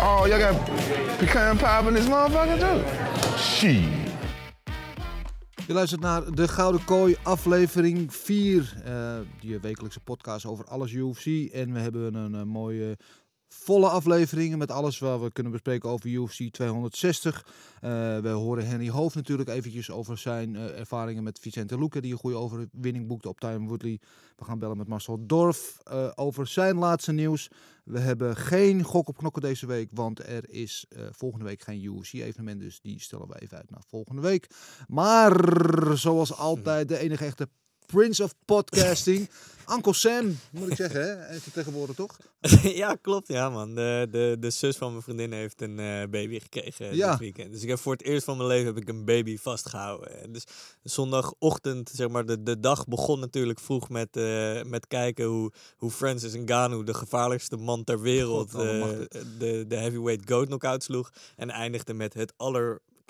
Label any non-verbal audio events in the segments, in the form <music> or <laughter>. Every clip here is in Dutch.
Oh, y'all got pecan pie in this motherfucker too? Shit. Je luistert naar de Gouden Kooi, aflevering 4. eh die wekelijkse podcast over alles UFC. En we hebben een, eh, mooie volle aflevering met alles wat we kunnen bespreken over UFC 260. Eh, we horen Henry Hoofd natuurlijk eventjes over zijn eh, ervaringen met Vicente Luque, die een goede overwinning boekte op Time Woodley. We gaan bellen met Marcel Dorf eh, over zijn laatste nieuws. We hebben geen gok op knokken deze week, want er is volgende week geen UFC-evenement. Dus die stellen we even uit naar volgende week. Maar zoals altijd, de enige echte Prince of Podcasting. <laughs> Uncle Sam, moet ik zeggen, hè? Heeft het tegenwoordig toch? <laughs> ja, klopt. Ja, man. De, de, de zus van mijn vriendin heeft een eh, baby gekregen Ja. dit weekend. Dus ik heb voor het eerst van mijn leven heb ik een baby vastgehouden. En Dus zondagochtend, zeg maar, de, de dag begon natuurlijk vroeg met, eh, met kijken hoe, hoe Francis Ngannou, de gevaarlijkste man ter wereld, God, eh, de, de heavyweight goat knock-out sloeg. En eindigde met het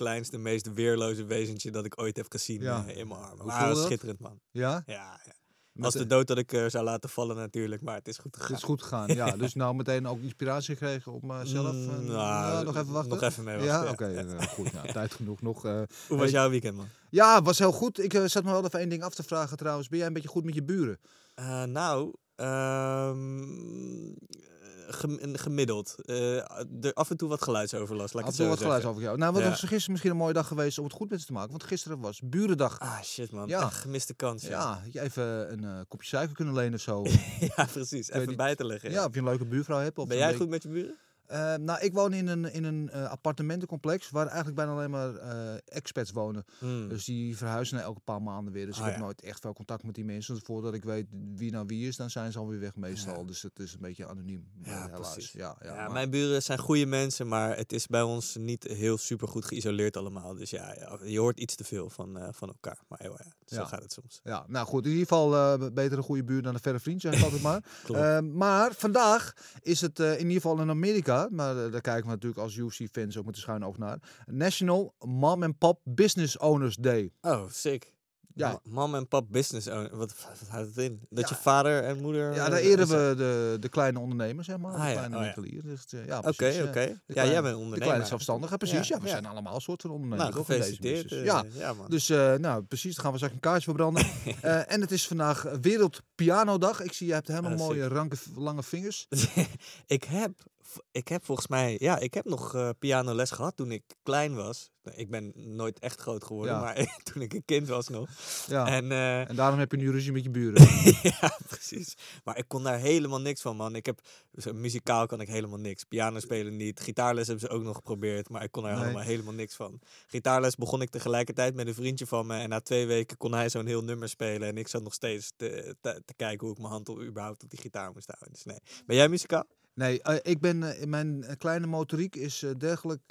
allerkleinste, meest weerloze wezentje dat ik ooit heb gezien Ja. eh, in mijn armen. Maar schitterend, man. Ja? Ja, ja. Met Was de- dood dat ik eh, zou laten vallen natuurlijk, maar het is goed gegaan. Het is goed gegaan, ja. <laughs> Dus nou meteen ook inspiratie gekregen om eh, zelf... Mm, nou, ja, nog even wachten? nog even mee Ja, wachten, oké. ja. eh, goed, nou, tijd genoeg nog. Hoe was Hey. jouw weekend, man? Ja, was heel goed. Ik zat me wel even één ding af te vragen trouwens. Ben jij een beetje goed met je buren? Nou, ehm, een gemiddeld. Er af en toe wat geluidsoverlast, laat ik Af en toe wat geluid zeggen. over jou. Nou, wat Ja. was gisteren misschien een mooie dag geweest om het goed met ze te maken. Want gisteren was burendag. Ah, shit, man. Ja. Gemiste kans, ja. Ja, even een eh, kopje suiker kunnen lenen of zo. <laughs> Ja, precies. Even bij te leggen. ja, of je een leuke buurvrouw hebt. Of Ben jij week- goed met je buren? Eh, nou, ik woon in een, in een eh, appartementencomplex waar eigenlijk bijna alleen maar eh, expats wonen. Hmm. Dus die verhuizen elke paar maanden weer. Dus Ah, ik heb ja. nooit echt veel contact met die mensen. Dus voordat ik weet wie nou wie is, dan zijn ze alweer weg meestal. Dus het is een beetje anoniem. eh, Ja, helaas. precies. Ja, ja, maar- mijn buren zijn goede mensen, maar het is bij ons niet heel super goed geïsoleerd allemaal. Dus ja, je hoort iets te veel van, eh, van elkaar. Maar ja, zo gaat het soms. Ja, nou goed, in ieder geval eh, beter een goede buur dan een verre vriend, zeg ik altijd maar. <laughs> Klopt. Eh, maar vandaag is het eh, in ieder geval in Amerika, maar eh, daar kijken we natuurlijk als UFC-fans ook met de schuin oog naar, National Mom and Pop Business Owners Day. Oh, sick. Ja. Mom en pap business owner. Wat, wat houdt het in? Dat Ja. je vader en moeder... Ja, eh, daar eren is- we de, de kleine ondernemer, zeg maar. Ah, de ja, kleine oh ja. Dus, eh, ja, Oké, precies, oké. eh, Ja, de jij kleine- bent De ondernemer. kleine zelfstandige, precies. Ja, we zijn allemaal een soort van ondernemer. Nou, gefeliciteerd. eh, ja, man. dus eh, nou, precies. Dan gaan we straks een kaarsje verbranden. <laughs> Eh, en het is vandaag Wereld Pianodag. Ik zie, je hebt helemaal Ah, mooie, ranke, lange vingers. <laughs> ik, heb, ik heb volgens mij... Ja, ik heb nog eh pianoles gehad toen ik klein was. Ik ben nooit echt groot geworden, Ja. maar <laughs> toen ik een kind was nog. Ja. En, En, eh, daarom heb je nu ruzie met je buren. <laughs> ja, precies. Maar ik kon daar helemaal niks van, man. Ik heb, dus, muzikaal kan ik helemaal niks. Piano spelen niet. Gitaarles hebben ze ook nog geprobeerd, maar ik kon daar Nee. helemaal, helemaal niks van. Gitaarles begon ik tegelijkertijd met een vriendje van me. En na twee weken kon hij zo'n heel nummer spelen. En ik zat nog steeds te, te, te kijken hoe ik mijn hand op, überhaupt op die gitaar moest houden. Dus nee. Ben jij muzikaal? Nee, eh, ik ben, eh, mijn eh, kleine motoriek is dergelijk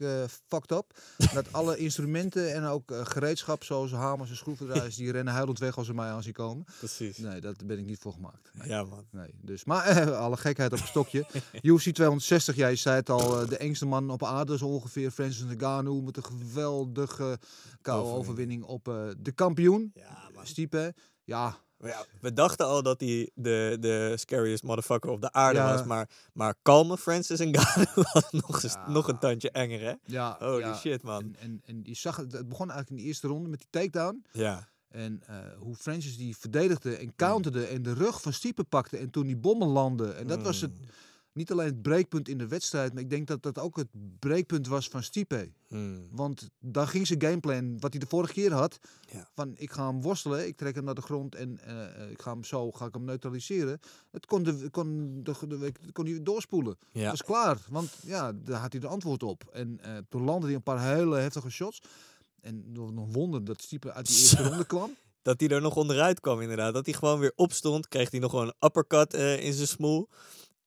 fucked up. dat <laughs> alle instrumenten en ook gereedschap zoals hamers en schroevendraaiers... die rennen huilend weg als ze mij aan zien komen. Precies. Nee, daar ben ik niet voor gemaakt. Nee. Ja, man. Nee, dus, maar <laughs> alle gekheid op een stokje. <laughs> UFC 260, jij zei het al, de engste man op aarde zo ongeveer. Francis Ngannou met een geweldige KO-overwinning op eh, de kampioen. Ja, man. Stipe, ja, ja, we dachten al dat hij de, de scariest motherfucker op de aarde Ja. was. Maar, maar kalme Francis Ngannou <laughs> was nog, eens, Ja. nog een tandje enger, hè? ja. Holy shit, man. En, en, en je zag het, het begon eigenlijk in de eerste ronde met die takedown. Ja. En eh, hoe Francis die verdedigde en counterde en de rug van Stipe pakte en toen die bommen landden. En dat was het, Mm. Niet alleen het breekpunt in de wedstrijd, maar ik denk dat dat ook het breekpunt was van Stipe. Hmm. Want daar ging zijn gameplan, wat hij de vorige keer had. Ja. Van ik ga hem worstelen, ik trek hem naar de grond en eh, eh, ik ga hem zo ga ik hem neutraliseren. Het kon, de, kon, de, de, kon hij doorspoelen. Ja. Dat was klaar. Want ja, daar had hij de antwoord op. En eh, toen landde hij een paar hele heftige shots. En nog nog wonder dat Stipe uit die eerste ronde kwam. Dat hij er nog onderuit kwam, inderdaad. Dat hij gewoon weer opstond. Kreeg hij nog gewoon een uppercut in zijn smoel.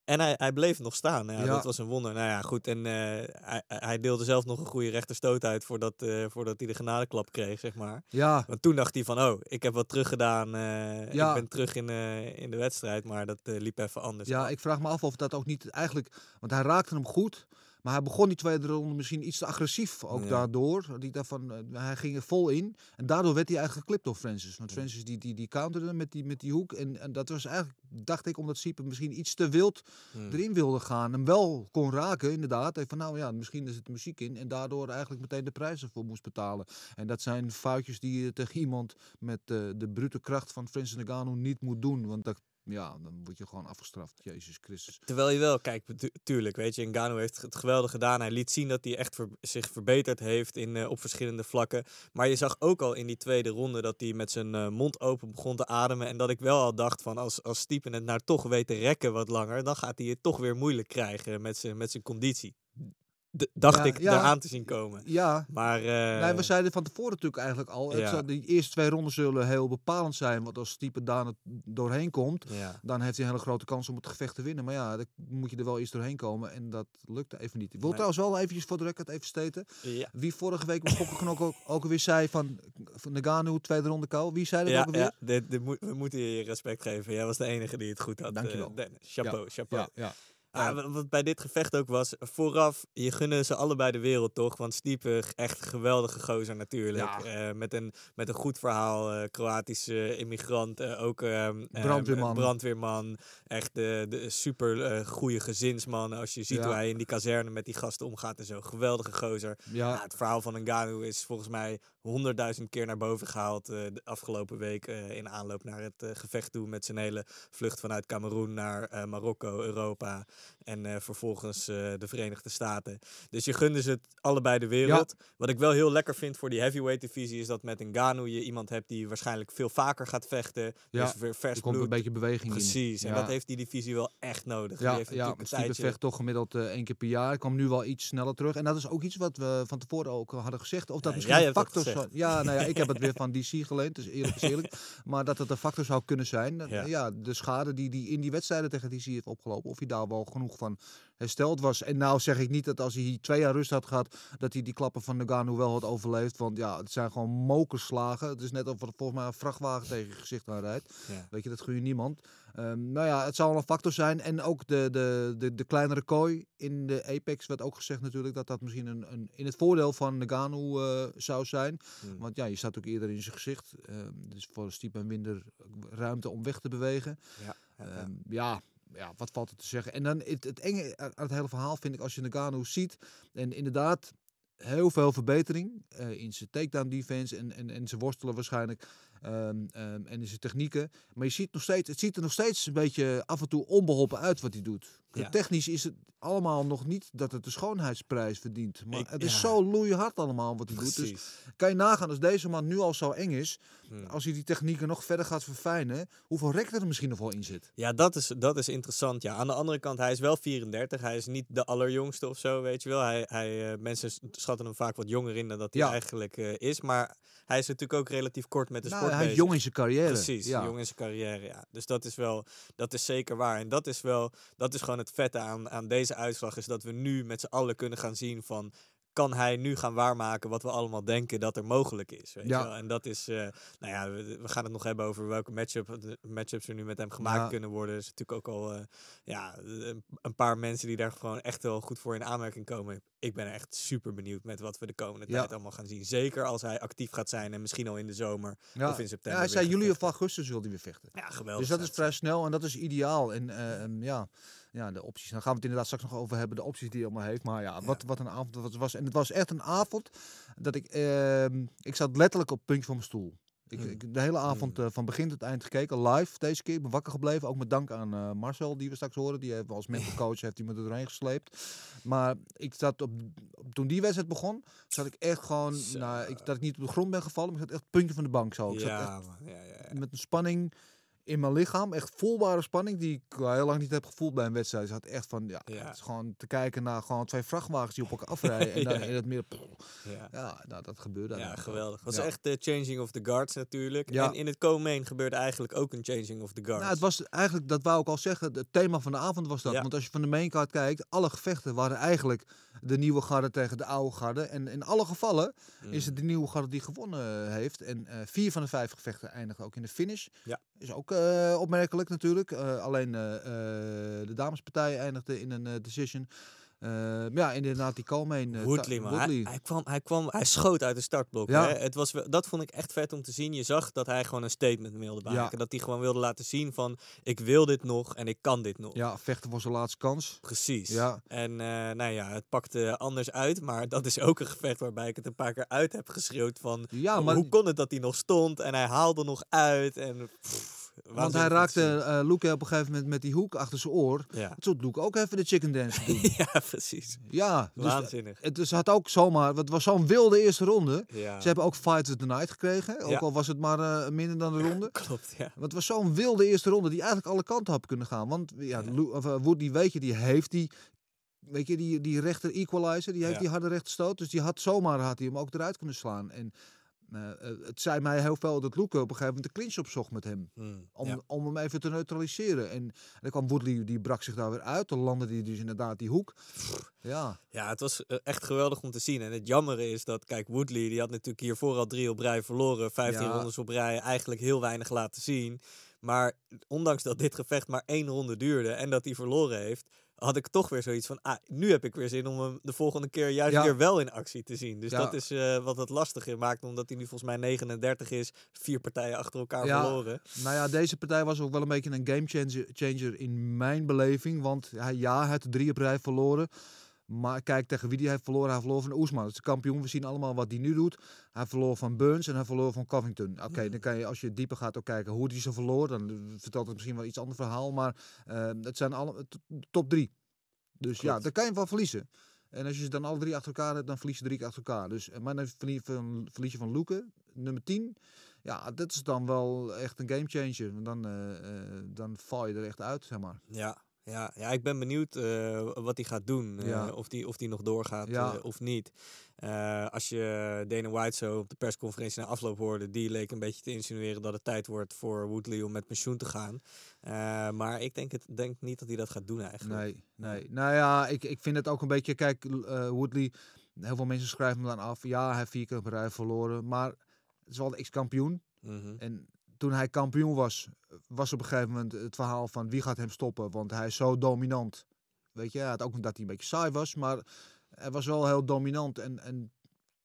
En hij, hij bleef nog staan. Ja, Ja. Dat was een wonder. Nou ja, goed. En eh, hij, hij deelde zelf nog een goede rechterstoot uit voordat, eh, voordat hij de genadeklap kreeg, zeg maar. Ja, Want toen dacht hij van, oh, ik heb wat teruggedaan. Ja. Ik ben terug in, in de wedstrijd. Maar dat liep even anders. ja, ik vraag me af of dat ook niet eigenlijk... Want hij raakte hem goed, maar hij begon die tweede ronde misschien iets te agressief. Ook Ja. daardoor. Die daarvan, eh, hij ging er vol in. En daardoor werd hij eigenlijk geklipt door Francis. Want Francis die, die, die counterde met die, met die hoek. En, en dat was eigenlijk, dacht ik, omdat Siepe misschien iets te wild Hmm. erin wilde gaan. Hem wel kon raken, inderdaad. Hij van nou ja, misschien is het muziek in. En daardoor eigenlijk meteen de prijzen voor moest betalen. En dat zijn foutjes die je tegen iemand met eh, de brute kracht van Francis Ngannou niet moet doen. Want dat, ja, dan word je gewoon afgestraft. Jezus Christus. Terwijl je wel, kijk, tu- tuurlijk, weet je, Ngannou heeft het geweldig gedaan. Hij liet zien dat hij echt zich verbeterd heeft in, eh, op verschillende vlakken. Maar je zag ook al in die tweede ronde dat hij met zijn eh, mond open begon te ademen. En dat ik wel al dacht van, als, als Stiepen het nou toch weet te rekken wat langer, dan gaat hij het toch weer moeilijk krijgen met zijn, met zijn conditie. Dacht Ja, ik ja. eraan te zien komen. Ja, Maar eh, nee, we zeiden van tevoren natuurlijk eigenlijk al. Ja. zal, die eerste twee ronden zullen heel bepalend zijn. Want als Stiepen daar het doorheen komt, ja. dan heeft hij een hele grote kans om het gevecht te winnen. Maar ja, dan moet je er wel eerst doorheen komen. En dat lukte even niet. Ik wil Nee. trouwens wel eventjes voor de record even steten. Ja. Wie vorige week op Gokkenknok ook, ook alweer zei van, van Nagano, tweede ronde kou. Wie zei dat Ja, ook alweer? ja dit, dit moet, we moeten je respect geven. Jij was de enige die het goed had. eh, Dankjewel. Dennis. Chapeau, chapeau. ja, ja. Ah, wa- wat bij dit gevecht ook was, vooraf, je gunnen ze allebei de wereld toch? Want Stiepe, echt een geweldige gozer natuurlijk. Ja. Eh, met, een, met een goed verhaal, eh, Kroatische immigrant, eh, ook ehm, ehm, Brandweerman. brandweerman. Echt de, de super goede gezinsman. Als je ziet Ja. hoe hij in die kazerne met die gasten omgaat en zo. Geweldige gozer. Ja. Ja, het verhaal van Ngannou is volgens mij honderdduizend keer naar boven gehaald eh, de afgelopen week eh, in aanloop naar het eh, gevecht toe met zijn hele vlucht vanuit Cameroen naar Marokko, Europa en vervolgens de Verenigde Staten. Dus je gunde ze het allebei de wereld. Wat ik wel heel lekker vind voor die heavyweight divisie is dat met Ngannou je iemand hebt die waarschijnlijk veel vaker gaat vechten. Ja, dus weer vers Er komt een bloed. beetje beweging in. Precies, en Ja. dat heeft die divisie wel echt nodig. Die Ja, heeft ja want een vecht toch gemiddeld één keer per jaar. Ik kwam nu wel iets sneller terug. En dat is ook iets wat we van tevoren ook hadden gezegd. Of dat misschien een factor gezegd. Ja, nou ja, ik heb het weer van <laughs> DC geleend, dus eerlijk is eerlijk. Maar dat het een factor zou kunnen zijn. Ja. De schade die hij in die wedstrijden tegen DC heeft opgelopen. Of hij daar wel genoeg van hersteld was. En nou zeg ik niet dat als hij hier twee jaar rust had gehad, dat hij die klappen van Nagano wel had overleefd. Want ja, het zijn gewoon mokerslagen. Het is net of er volgens mij een vrachtwagen tegen je gezicht aan rijdt. Ja. Weet je, dat gun je niemand. Ehm, nou ja, het zal een factor zijn. En ook de, de, de, de kleinere kooi in de Apex werd ook gezegd natuurlijk dat dat misschien een, een, in het voordeel van Nagano eh, zou zijn. Hmm. Want ja, je staat ook eerder in zijn gezicht. Ehm, dus voor Stiep en minder ruimte om weg te bewegen. Ja, ja, ja. Ehm, ja, ja, wat valt er te zeggen? En dan het, het enge aan het hele verhaal vind ik als je Nagano ziet. En inderdaad, heel veel verbetering eh, in zijn takedown defense en, en, en zijn worstelen waarschijnlijk. Ehm, ehm, en in zijn technieken. Maar je ziet nog steeds, het ziet er nog steeds een beetje af en toe onbeholpen uit wat hij doet. Ja. Technisch is het allemaal nog niet dat het de schoonheidsprijs verdient. Maar Ik- het is ja. zo loeihard allemaal wat hij doet. Dus kan je nagaan als deze man nu al zo eng is. Hmm. Als hij die technieken nog verder gaat verfijnen. Hoeveel rek er misschien nog wel in zit. Ja, dat is, dat is interessant. Ja. Aan de andere kant, hij is wel 34. Hij is niet de allerjongste of zo, weet je wel. Hij, hij, eh, mensen schatten hem vaak wat jonger in dan dat hij Ja. eigenlijk eh, is. Maar hij is natuurlijk ook relatief kort met de Nou, sport hij is bezig. jong in zijn carrière. Precies, ja. jong in zijn carrière, ja. Dus dat is wel, dat is zeker waar. En dat is wel, dat is gewoon het vette aan, aan deze uitslag, is dat we nu met z'n allen kunnen gaan zien van, kan hij nu gaan waarmaken wat we allemaal denken dat er mogelijk is, weet Ja. wel? En dat is, eh, nou ja, we, we gaan het nog hebben over welke matchup, de matchups er nu met hem gemaakt Ja. kunnen worden. Er is natuurlijk ook al, eh, ja, een, paar mensen die daar gewoon echt wel goed voor in aanmerking komen. Ik ben echt super benieuwd met wat we de komende Ja. tijd allemaal gaan zien. Zeker als hij actief gaat zijn en misschien al in de zomer Ja. of in september. Ja, hij zei juli of augustus wil hij weer vechten. Ja, geweldig. Dus dat is vrij snel en dat is ideaal. En eh, ja, ja, de opties. Dan gaan we het inderdaad straks nog over hebben, de opties die hij allemaal heeft. Maar ja, Wat, wat een avond dat het was. En het was echt een avond dat ik... ehm, ik zat letterlijk op het puntje van mijn stoel. Ik, Mm. ik de hele avond eh, van begin tot eind gekeken, live deze keer. Ik ben wakker gebleven, ook met dank aan eh, Marcel, die we straks horen. Die heeft als mental <laughs> coach heeft hij me er doorheen gesleept. Maar ik zat op, toen die wedstrijd begon, zat ik echt gewoon, nou, ik, dat ik niet op de grond ben gevallen, maar ik zat echt het puntje van de bank zo. Ik zat echt. Ja, ja, ja. met een spanning in mijn lichaam. Echt voelbare spanning die ik heel lang niet heb gevoeld bij een wedstrijd. Dus had echt van, ja, Ja. het is gewoon te kijken naar gewoon twee vrachtwagens die op elkaar <laughs> afrijden. En dan Ja. in het midden, Ja. ja, nou, dat gebeurde. Ja, geweldig. Het was echt de changing of the guards natuurlijk. Ja. En in het co-main gebeurde eigenlijk ook een changing of the guards. Nou, het was eigenlijk, dat wou ik al zeggen, het thema van de avond was dat. Want als je van de maincard kijkt, alle gevechten waren eigenlijk de nieuwe garde tegen de oude garde. En in alle gevallen Mm. is het de nieuwe garde die gewonnen heeft. En eh, vier van de vijf gevechten eindigen ook in de finish. Ja. Is ook eh, opmerkelijk natuurlijk. Eh, alleen eh, eh, de damespartij eindigde in een eh, decision. Eh, maar ja, inderdaad die co-main. eh, Woodley, man. Hij, Woodley. hij, kwam, hij, kwam, hij schoot uit de startblok. Ja. Hè? Het was, dat vond ik echt vet om te zien. Je zag dat hij gewoon een statement wilde Ja. maken. Dat hij gewoon wilde laten zien van... ik wil dit nog en ik kan dit nog. Ja, vechten voor zijn laatste kans. Precies. Ja. En eh, nou ja, het pakte anders uit. Maar <laughs> dat is ook een gevecht waarbij ik het een paar keer uit heb geschreeuwd van... Ja, maar hoe kon het dat hij nog stond? En hij haalde nog uit. En, pff, Want hij raakte eh Luke op een gegeven moment met die hoek achter zijn oor. Ja. Toen Luke ook even de chicken dance doen. <laughs> ja, precies. Ja, dus Waanzinnig. het dus had ook zomaar, het was zo'n wilde eerste ronde. Ja. Ze hebben ook Fight of the Night gekregen, ook Ja. al was het maar eh, minder dan de ronde. <laughs> Klopt, ja. Want het was zo'n wilde eerste ronde die eigenlijk alle kanten had kunnen gaan. Want ja, of, eh, Woody, weet je, die heeft die, weet je, die, die rechter equalizer, die heeft Ja. die harde rechterstoot. Dus die had zomaar had hij hem ook eruit kunnen slaan. En eh, eh, het zei mij heel veel dat Luke op een gegeven moment de clinch opzocht met hem. Hmm, Om, ja. om hem even te neutraliseren. En, dan kwam Woodley, die brak zich daar weer uit. Dan landde hij dus inderdaad die hoek. Ja, Ja, het was eh, echt geweldig om te zien. En het jammere is dat, kijk, Woodley, die had natuurlijk hiervoor al drie op rij verloren. 15 Ja. rondes op rij, eigenlijk heel weinig laten zien. Maar ondanks dat dit gevecht maar één ronde duurde en dat hij verloren heeft, had ik toch weer zoiets van, ah, nu heb ik weer zin om hem de volgende keer juist Ja. weer wel in actie te zien. Dus Ja. dat is eh, wat het lastige maakt, omdat hij nu volgens mij 39 is, vier partijen achter elkaar Ja. verloren. Nou ja, deze partij was ook wel een beetje een game changer, changer in mijn beleving. Want hij, ja, heeft drie op rij verloren. Maar kijk tegen wie die heeft verloren. Hij verloor van Oesman. Dat is de kampioen. We zien allemaal wat hij nu doet. Hij verloor van Burns en hij verloor van Covington. Oké, dan kan je als je dieper gaat ook kijken hoe hij ze verloor. Dan vertelt het misschien wel iets ander verhaal. Maar eh, het zijn alle top drie. Dus ja, dan kan je wel verliezen. En als je ze dan alle drie achter elkaar hebt, dan verlies je drie keer achter elkaar. Dus, maar dan verlie- van- verlies je van Loeken, nummer 10. Ja, dat is dan wel echt een gamechanger. Dan, eh, eh, dan val je er echt uit, zeg maar. Ja, ja, ja, ik ben benieuwd eh, wat hij gaat doen. eh, of hij of die nog doorgaat Ja. eh, of niet. Als je Dana White zo op de persconferentie na afloop hoorde, die leek een beetje te insinueren dat het tijd wordt voor Woodley om met pensioen te gaan. Maar ik denk, het, denk niet dat hij dat gaat doen eigenlijk. Nee, nee. Nou ja, ik, ik vind het ook een beetje... Kijk, Woodley, heel veel mensen schrijven hem dan af. Ja, hij heeft vier keer op een rij verloren. Maar het is wel de ex-kampioen. Mhm. En toen hij kampioen was, was op een gegeven moment het verhaal van wie gaat hem stoppen. Want hij is zo dominant. Weet je, had ook dat hij een beetje saai was, maar hij was wel heel dominant. En, en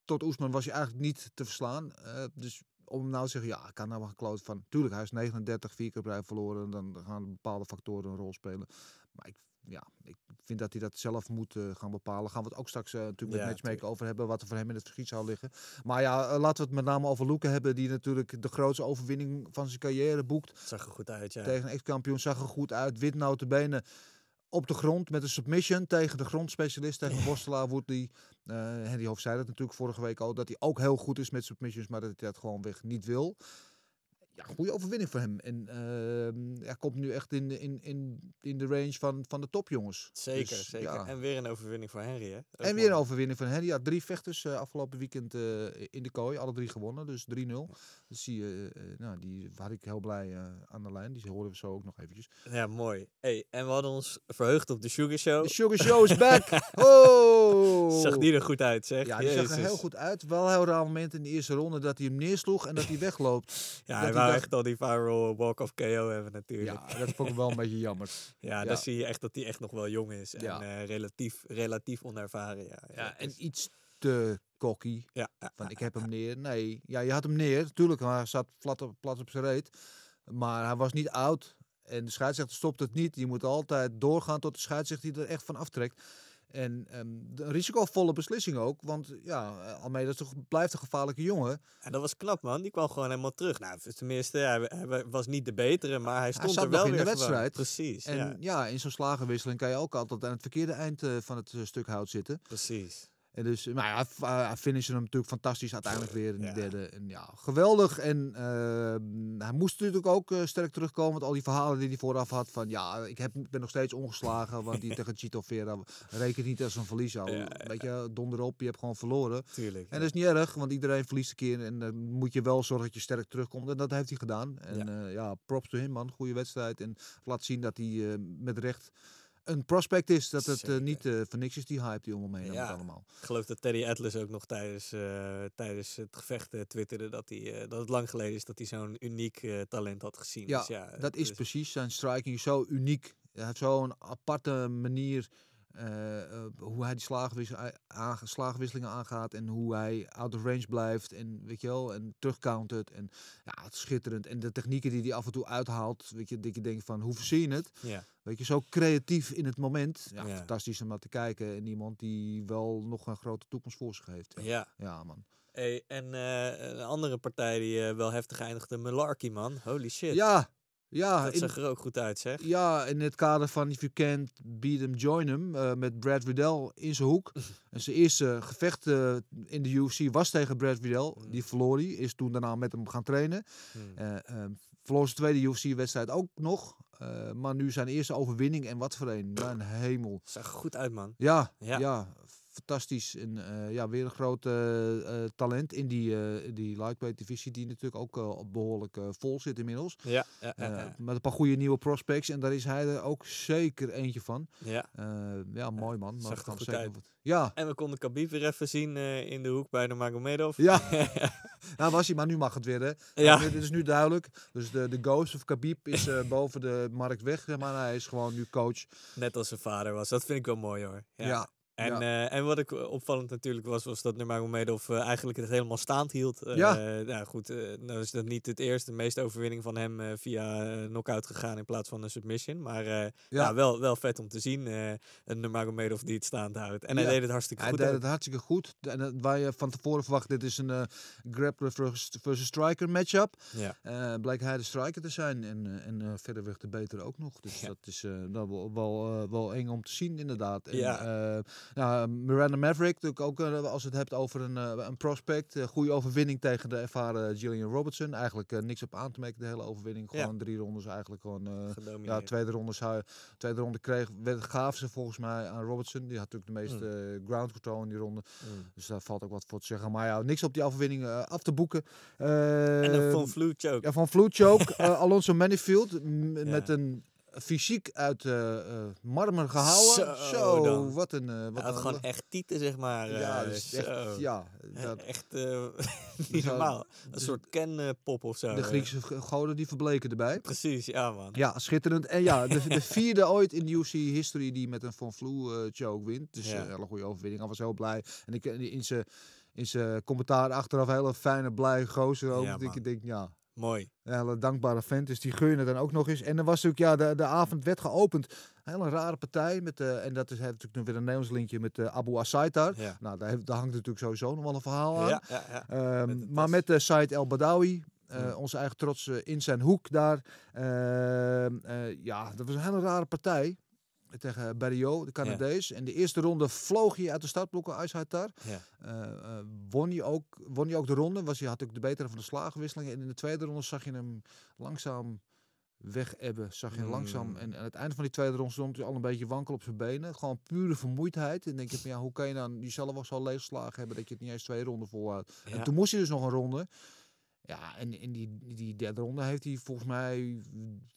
tot Oesman was hij eigenlijk niet te verslaan. Eh, dus om nou te zeggen, ja, ik kan nou wel gekloot van. Tuurlijk, hij is 39, vier keer rij verloren. Dan gaan bepaalde factoren een rol spelen. Maar ik, ja, ik vind dat hij dat zelf moet eh, gaan bepalen. Gaan we het ook straks eh, natuurlijk met Ja, matchmaker over hebben. Wat er voor hem in het verschiet zou liggen. Maar ja, eh, laten we het met name over Luke hebben. Die natuurlijk de grootste overwinning van zijn carrière boekt. Zag er goed uit, ja. Tegen een ex-kampioen zag er goed uit. Wit notabene op de grond met een submission tegen de grondspecialist. Tegen worstelaar Woodley. Eh Henry Hoofd zei dat natuurlijk vorige week al. Dat hij ook heel goed is met submissions. Maar dat hij dat gewoon weg niet wil. Ja, goede overwinning voor hem. En eh, hij komt nu echt in, in, in, in de range van, van de topjongens. Zeker, Dus, zeker. ja. En weer een overwinning voor Henry, hè? Ook En weer een overwinning van Henry. Ja, drie vechters eh, afgelopen weekend eh, in de kooi. Alle drie gewonnen, dus 3-0. Dus die, eh, eh, nou, die had ik heel blij aan de lijn. Die horen we zo ook nog eventjes. Ja, mooi. Hey, en we hadden ons verheugd op de Sugar Show. De Sugar Show is back! <laughs> Oh! Zag die er goed uit, zeg. Ja, die zag er heel goed uit. Wel heel raar moment in de eerste ronde dat hij hem neersloeg en dat hij wegloopt. Ja, Dat hij dacht- echt al die viral walk-off KO hebben natuurlijk. Ja, dat vond ik wel een beetje <laughs> jammer. Ja, Ja. daar zie je echt dat hij echt nog wel jong is. En Ja. eh, relatief, relatief onervaren. Ja, Ja, en dus- iets te cocky. ja, Van ik heb hem neer. Nee, ja, je had hem neer. Tuurlijk, maar hij zat plat op, plat op zijn reet. Maar hij was niet oud. En de scheidsrechter stopt het niet. Je moet altijd doorgaan tot de scheidsrechter die er echt van aftrekt. En ehm, een risicovolle beslissing ook. Want ja, eh, Almeida is toch, blijft een gevaarlijke jongen. En dat was knap, man. Die kwam gewoon helemaal terug. Nou, tenminste, hij, hij was niet de betere, maar hij stond er wel in de gewoon. wedstrijd. Precies, En ja, ja. in zo'n slagenwisseling kan je ook altijd aan het verkeerde eind eh, van het eh, stuk hout zitten. precies. En dus, maar ja, uh, hij finishte hem natuurlijk fantastisch uiteindelijk weer in de derde. En ja, geweldig. En eh, hij moest natuurlijk ook eh, sterk terugkomen. Want al die verhalen die hij vooraf had van... Ja, ik heb, ben nog steeds ongeslagen. Want die <laughs> tegen Chito Vera rekent niet als een verlies al. Weet je, donder op, je hebt gewoon verloren. Tuurlijk. En dat is niet erg, want iedereen verliest een keer. En dan moet je wel zorgen dat je sterk terugkomt. En dat heeft hij gedaan. En ja, ja props to him man. Goede wedstrijd. En laat zien dat hij met recht een prospect is. Dat het uh, niet uh, voor niks is, die hype die om hem heen ja, allemaal. Ik geloof dat Teddy Atlas ook nog tijdens, uh, tijdens het gevecht twitterde dat, hij, dat het lang geleden is dat hij zo'n uniek talent had gezien. Ja, dus ja dat is dus... precies. Zijn striking zo uniek. Hij heeft zo'n aparte manier hoe hij die slaagwissel, slaagwisselingen aangaat en hoe hij out of range blijft en weet je wel en terugcountert en ja het is schitterend. En de technieken die hij af en toe uithaalt weet je dat je denkt van hoe verzin je het? Ja. weet je zo creatief in het moment. Ja, ja, fantastisch om naar te kijken en iemand die wel nog een grote toekomst voor zich heeft. Ja. Ja man. Hey, en uh, een andere partij die wel heftig eindigde Malarkey man. Holy shit. Ja ja, dat zag er ook goed uit, zeg. Ja, in het kader van If You Can't Beat Him, Join Him. Uh, met Brad Riddell in zijn hoek. <laughs> en zijn eerste gevecht uh, in de UFC was tegen Brad Riddell. Mm. Die verloor hij. Is toen daarna met hem gaan trainen. Mm. Uh, verloor zijn tweede UFC-wedstrijd ook nog. maar nu zijn eerste overwinning. En wat voor een. Mijn hemel. Zag er goed uit, man. Ja, ja. ja fantastisch. En uh, ja, weer een groot uh, uh, talent in die, die lightweight divisie, die natuurlijk ook behoorlijk vol zit inmiddels. Ja, ja, ja, Met een paar goede nieuwe prospects. En daar is hij er ook zeker eentje van. Ja, ja mooi man. Maar Zag er. Wat... Ja. En we konden Khabib weer even zien in de hoek bij de Magomedov. Ja, <laughs> nou was hij, maar nu mag het weer hè. Ja. Dit is nu duidelijk. Dus de, de ghost of Khabib is <laughs> boven de markt weg, maar hij is gewoon nu coach. Net als zijn vader was. Dat vind ik wel mooi hoor. ja. En, ja. uh, en wat ik opvallend natuurlijk was, was dat Nurmagomedov uh, eigenlijk het helemaal staand hield. Uh, ja. nou goed, nou is dat niet het eerste, de meeste overwinning van hem via knockout gegaan in plaats van een submission. Maar ja. ja. wel, wel vet om te zien, een Nurmagomedov die het staand houdt. En hij deed het hartstikke hij goed. Hij deed het hartstikke goed. En waar je van tevoren verwacht, dit is een grappler versus, versus striker matchup. Ja. bleek hij de striker te zijn en, en verderweg de beter ook nog. Dus dat is dat wel, wel, wel eng om te zien inderdaad. En, ja. Nou, Miranda Maverick, natuurlijk ook uh, als het hebt over een, uh, een prospect. Uh, goede overwinning tegen de ervaren Gillian Robertson. Eigenlijk niks op aan te merken, de hele overwinning. Gewoon ja. drie rondes eigenlijk gewoon. ja, tweede ronde, zou, tweede ronde kreeg, werd, gaf ze volgens mij aan Robertson. Die had natuurlijk de meeste mm. ground control in die ronde. Mm. Dus daar valt ook wat voor te zeggen. Maar ja, niks op die overwinning af te boeken. en een Van Vloed choke. Ja, Van Vloed choke. <laughs> Alonso Manifield met een fysiek uit uh, marmer gehouden. Zo, Zo dan. wat een... Uh, wat ja, een gewoon echt tieten, zeg maar. Ja, dus echt, ja dat, echt <laughs> niet normaal. Een soort kenpop of zo. De Griekse goden die verbleken erbij. Precies, ja man. Ja, schitterend. En ja, de, de <laughs> vierde ooit in de UFC history die met een Von Vloe choke wint. Dus Ja. een hele goede overwinning. Hij was heel blij. En ik in zijn in zijn commentaar achteraf hele fijne, blij gozer ook. Ja, dat ik denk, ja, Mooi. een hele dankbare vent. Dus die gun je dan ook nog eens. En er was natuurlijk, ja, de, de avond werd geopend. Een hele rare partij. Met, uh, en dat is natuurlijk nog weer een Nederlands linkje met uh, Abu Asaitar. Ja. Nou, daar, heeft, daar hangt natuurlijk sowieso nog wel een verhaal aan. Ja, ja, ja. Ehm, Met maar met de Said El Badawi. Uh. Onze eigen trots uh, in zijn hoek daar. Ehm, uh, ja, dat was een hele rare partij. Tegen Barrio, de Canadees. En de eerste ronde vloog hij uit de startblokken, Aishaitar. Ja. Uh, won, hij ook, won hij ook de ronde. Was hij had ook de betere van de slagenwisseling. En in de tweede ronde zag je hem langzaam wegebben. Zag je hem Mm. langzaam. En aan het einde van die tweede ronde stond hij al een beetje wankel op zijn benen. Gewoon pure vermoeidheid. En denk je van ja, hoe kan je dan jezelf wel zo leegslagen hebben dat je het niet eens twee ronden volhoudt. Ja. En toen moest hij dus nog een ronde. Ja, en in die, die derde ronde heeft hij volgens mij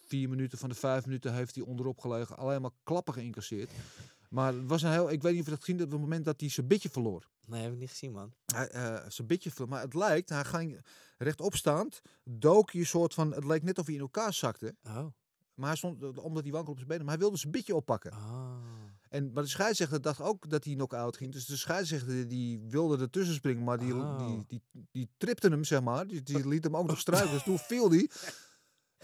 vier minuten van de vijf minuten heeft hij onderop gelegen. Alleen maar klappen geïncasseerd. Maar het was een heel, ik weet niet of je dat gezien hebt, op het moment dat hij zijn bitje verloor. Nee, heb ik niet gezien, man. Hij, eh, zijn bitje verloor. Maar het lijkt, hij ging rechtop staand, dook je soort van, het leek net of hij in elkaar zakte. Oh. Maar hij stond, omdat hij wankelde op zijn benen, maar hij wilde zijn bitje oppakken. Ah. En, maar de scheidsrechter dacht ook dat hij knock-out ging. Dus de scheidsrechter die wilde ertussen springen, maar die, Oh. die, die, die tripte hem, zeg maar. Die, die liet hem ook nog <laughs> struiken. Dus toen viel hij. <laughs>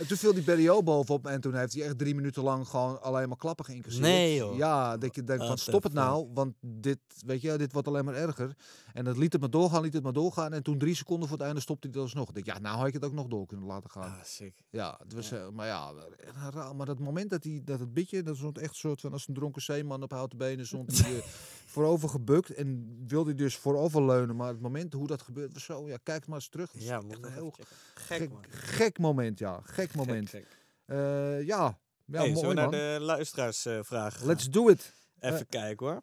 En toen viel die Berrio bovenop en toen heeft hij echt drie minuten lang gewoon alleen maar klappen geïncasseerd. Nee, joh. Ja, dat je denkt van stop het nou, want dit, weet je, dit wordt alleen maar erger. En dat liet het maar doorgaan, liet het maar doorgaan. En toen drie seconden voor het einde stopte hij het alsnog. Ik denk, ja, nou had ik het ook nog door kunnen laten gaan. Ah, sick. Ja, het was, eh, maar ja. Maar dat moment dat, hij, dat het bitje, dat stond echt een soort van als een dronken zeeman op houten benen, stond hij <laughs> eh, voorover gebukt en wilde hij dus voorover leunen. Maar het moment hoe dat gebeurt was zo, ja, kijk maar eens terug. Dat Ja, echt een heel. Gek, gek, moment, ja. Gek moment. Gek, gek. Eh, ja, ja hey, mooi we naar man. de luisteraarsvraag gaan? Let's do it. Even Eh. kijken hoor.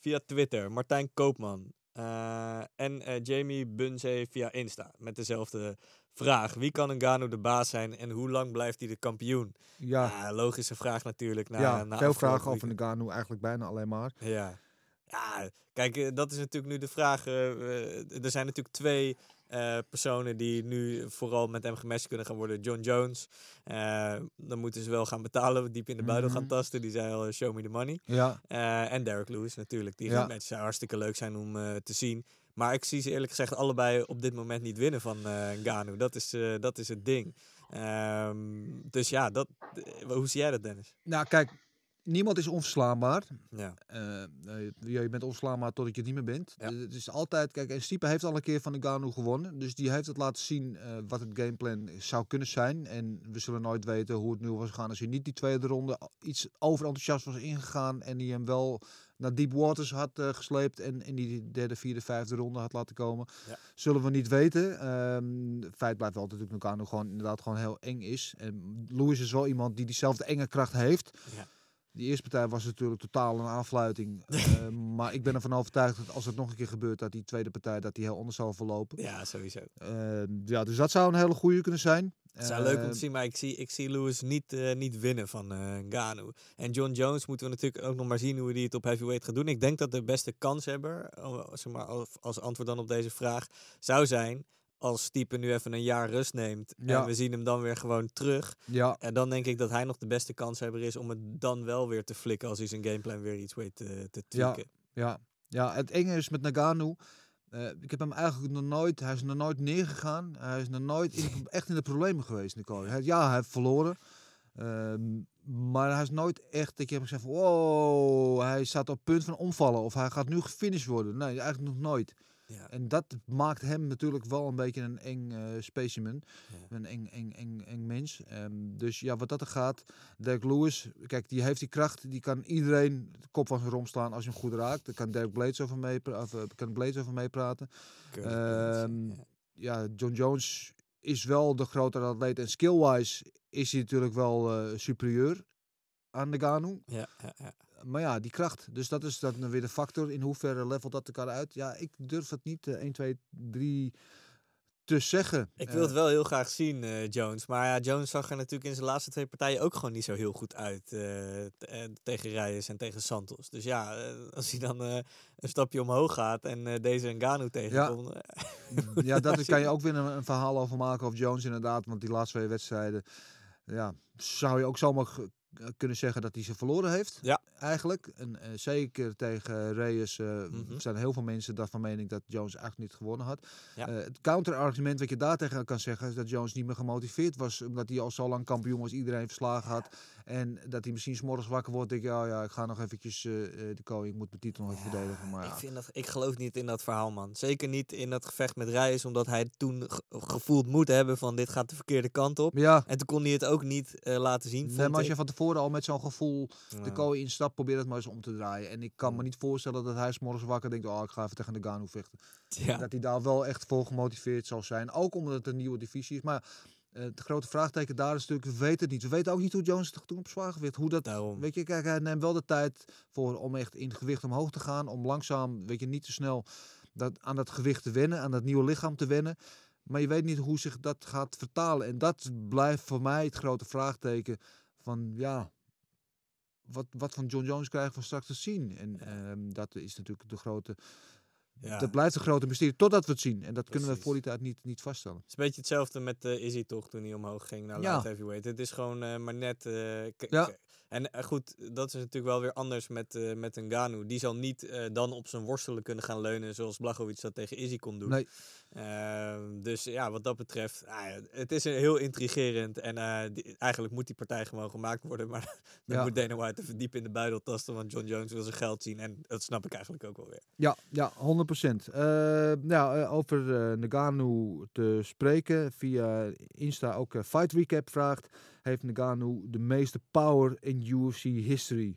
Via Twitter, Martijn Koopman. Eh, en eh, Jamie Bunze via Insta. Met dezelfde vraag. Wie kan Ngannou de baas zijn en hoe lang blijft hij de kampioen? Ja, logische vraag natuurlijk. Na, ja na veel vragen over. Ngannou, eigenlijk bijna alleen maar. Ja. Ja, kijk, eh, dat is natuurlijk nu de vraag. eh, eh, er zijn natuurlijk twee personen die nu vooral met hem gematcht kunnen gaan worden. John Jones. Dan moeten ze wel gaan betalen, diep in de buidel gaan Mhm. tasten. Die zei al, show me the money. Ja, en Derek Lewis natuurlijk. Die Ja. zou hartstikke leuk zijn om te zien. Maar ik zie ze eerlijk gezegd allebei op dit moment niet winnen van Ngannou. Dat is, dat is het ding. Ehm, dus ja, dat, hoe zie jij dat Dennis? nou kijk, niemand is onverslaanbaar. Ja. Eh, eh, je bent onverslaanbaar totdat je het niet meer bent. Ja. Het is altijd, kijk, en Stipe heeft al een keer van Ngannou gewonnen. Dus die heeft het laten zien eh, wat het gameplan zou kunnen zijn. En we zullen nooit weten hoe het nu was gegaan als hij niet die tweede ronde iets overenthousiast was ingegaan. En die hem wel naar deep waters had gesleept en in die derde, vierde, vijfde ronde had laten komen. Ja. Zullen we niet weten. Ehm feit blijft wel dat natuurlijk Ngannou gewoon inderdaad gewoon heel eng is. En Louis is wel iemand die diezelfde enge kracht heeft. Ja. Die eerste partij was natuurlijk totaal een aanfluiting. <laughs> Eh, maar ik ben ervan overtuigd dat als het nog een keer gebeurt, dat die tweede partij dat die heel anders zal verlopen. ja, sowieso. Eh, ja, dus dat zou een hele goede kunnen zijn. Het zou leuk om te zien, maar ik zie, ik zie Lewis niet, eh, niet winnen van eh Ngannou. En John Jones moeten we natuurlijk ook nog maar zien hoe hij het op heavyweight gaat doen. Ik denk dat de beste kanshebber, zeg maar, als- als antwoord dan op deze vraag, zou zijn als Stipe nu even een jaar rust neemt Ja. en we zien hem dan weer gewoon terug. Ja, En dan denk ik dat hij nog de beste kanshebber is om het dan wel weer te flikken als hij zijn gameplan weer iets weet te, te tweaken. ja, ja, het enge is met Nagano. eh, ik heb hem eigenlijk nog nooit, hij is nog nooit neergegaan. Hij is nog nooit in, echt in de problemen geweest, Nico. Hij, ja, hij heeft verloren. Ehm, maar hij is nooit echt dat je hebt gezegd wow, hij staat op punt van omvallen. Of hij gaat nu gefinished worden. Nee, eigenlijk nog nooit. Ja. En dat maakt hem natuurlijk wel een beetje een eng eh, specimen. Ja. Een eng, eng, eng, eng mens. Ehm, dus ja, wat dat er gaat. Derek Lewis, kijk, die heeft die kracht. Die kan iedereen de kop van zijn rom slaan als je hem goed raakt. Daar kan Derek Blades over, mee, of, eh, kan Blades over meepraten. Ja. Ja, John Jones is wel de grotere atleet. En skill-wise is hij natuurlijk wel eh, superieur aan de Ganu. Ja, ja, ja. Maar ja, die kracht. Dus dat is dan weer de factor. In hoeverre levelt dat elkaar uit? Ja, ik durf het niet eh, 1, 2, 3 te zeggen. Ik Eh, wil het wel heel graag zien, eh, Jones. Maar ja, Jones zag er natuurlijk in zijn laatste twee partijen ook gewoon niet zo heel goed uit. eh, eh, tegen Reyes en tegen Santos. Dus ja, eh, als hij dan eh, een stapje omhoog gaat en eh, deze Ngannou tegenkomt. eh, ja, <laughs> dat kan je ook weer een, een verhaal over maken over Jones inderdaad. Want die laatste twee wedstrijden, ja, zou je ook zomaar kunnen zeggen dat hij ze verloren heeft. Ja. Eigenlijk. En eh, zeker tegen Reyes eh, Mhm. zijn heel veel mensen daarvan mening dat Jones eigenlijk niet gewonnen had. Ja. Eh, het counterargument wat je daar tegen kan zeggen is dat Jones niet meer gemotiveerd was. Omdat hij al zo lang kampioen was, iedereen verslagen had. En dat hij misschien 's morgens wakker wordt en denk je, oh ja, ik ga nog eventjes eh, eh, de koning, ik moet mijn titel nog even verdedigen. Maar ik, vind dat, ik geloof niet in dat verhaal, man. Zeker niet in dat gevecht met Reyes, omdat hij toen ge- gevoeld moet hebben van dit gaat de verkeerde kant op. ja, En toen kon hij het ook niet eh, laten zien. Nee, maar als je van tevoren al met zo'n gevoel de Ja. kooi instapt, probeer het maar eens om te draaien. En ik kan me niet voorstellen dat hij 's morgens wakker denkt, oh, ik ga even tegen de Ganu vechten. Ja. Dat hij daar wel echt voor gemotiveerd zal zijn. Ook omdat het een nieuwe divisie is. Maar eh het grote vraagteken daar is natuurlijk, we weten het niet. We weten ook niet hoe Jones het toen op zwaargewicht. Hoe dat, Daarom. weet je, kijk, hij neemt wel de tijd voor om echt in gewicht omhoog te gaan. Om langzaam, weet je, niet te snel dat, aan dat gewicht te wennen, aan dat nieuwe lichaam te wennen. Maar je weet niet hoe zich dat gaat vertalen. En dat blijft voor mij het grote vraagteken van, ja, wat, wat van John Jones krijgen we straks te zien? En ehm, dat is natuurlijk de grote, Ja. dat blijft een grote mysterie totdat we het zien. En dat kunnen we voor die tijd niet, niet vaststellen. Het is een beetje hetzelfde met eh Izzy toch, toen hij omhoog ging naar Ja. light heavyweight. Het is gewoon eh, maar net... Ja. En eh, goed, dat is natuurlijk wel weer anders met, eh met een Ganu. Die zal niet eh, dan op zijn worstelen kunnen gaan leunen zoals Blachowicz dat tegen Izzy kon doen. Nee. Ehm, dus ja, wat dat betreft, ah het is heel intrigerend. En die- eigenlijk moet die partij gewoon gemaakt worden. Maar <laughs> dan Ja. moet Dana White even diep in de buidel tasten, want John Jones wil zijn geld zien. En dat snap ik eigenlijk ook wel weer. Ja, ja 100%. Eh nou, over Nagano te spreken. Via Insta ook Fight Recap vraagt. Heeft Nagano de meeste power in UFC history?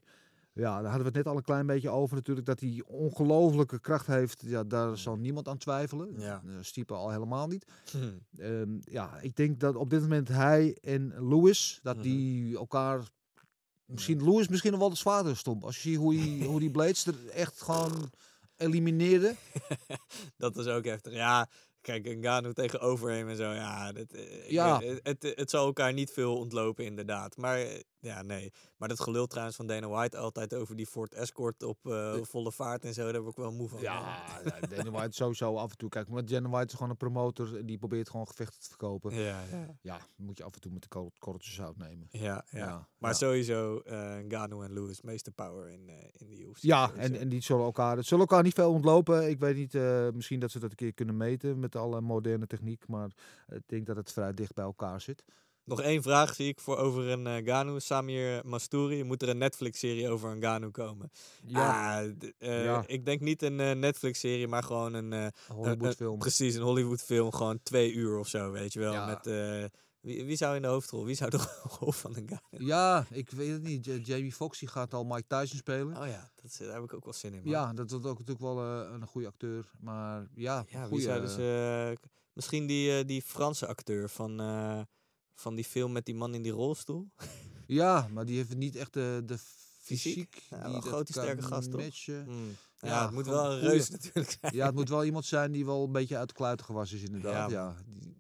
Ja, daar hadden we het net al een klein beetje over natuurlijk. Dat hij ongelofelijke kracht heeft. Ja, daar zal niemand aan twijfelen. Ja. Uh, Stiepen al helemaal niet. Hm. Ehm, ja, ik denk dat op dit moment hij en Lewis, dat Mhm. die elkaar... Misschien Lewis misschien nog wel de zwaarder stond. Als je ziet hoe, hij, <laughs> hoe die Blades er echt gewoon elimineerde. <laughs> Dat is ook heftig. Ja, kijk, Ngannou tegen Overeem en zo. Ja, dat, eh, Ja. het, het, het zal elkaar niet veel ontlopen, inderdaad. Maar eh, ja, nee. Maar dat gelul trouwens van Dana White altijd over die Ford Escort op eh, volle vaart en zo. Daar word ik wel moe van. Ja, ja, Dana White sowieso af en toe. Kijk, maar Dana White is gewoon een promotor. Die probeert gewoon gevechten te verkopen. Ja, ja. Ja, moet je af en toe met de kor- korreltjes zout nemen. Ja, ja. Ja, maar ja. sowieso eh Ngannou en Lewis, meeste power in, eh, in de UFC. Ja, en, eh, en die zullen elkaar, het zullen elkaar niet veel ontlopen. Ik weet niet, eh, misschien dat ze dat een keer kunnen meten met alle moderne techniek. Maar ik denk dat het vrij dicht bij elkaar zit. Nog één vraag zie ik voor over een uh, Ngannou. Samir Mastouri. Moet er een Netflix-serie over een Ngannou komen? Ja, Ah, eh, Ja. Ik denk niet een eh, Netflix-serie, maar gewoon een... eh, Hollywoodfilm. eh, precies, een Hollywood-film. Gewoon twee uur of zo, weet je wel. Ja. Met, eh, wie, wie zou in de hoofdrol? Wie zou de <laughs> rol van een Ngannou? Ja, ik weet het niet. Jamie Foxx die gaat al Mike Tyson spelen. Oh ja, dat, daar heb ik ook wel zin in. man. Ja, dat is ook natuurlijk wel eh, een goede acteur. Maar ja, Ja, wie goeie, zouden ze... eh, misschien die, eh, die Franse acteur van, eh, van die film met die man in die rolstoel. <laughs> Ja, maar die heeft niet echt de, de Fysiek? fysiek. Ja, die dat grote, sterke gast, toch? Hmm. Ja, Ja, het moet wel een goeie. reus natuurlijk zijn. Ja, het moet wel iemand zijn die wel een beetje uit de kluiten gewassen is inderdaad. Ja, Ja,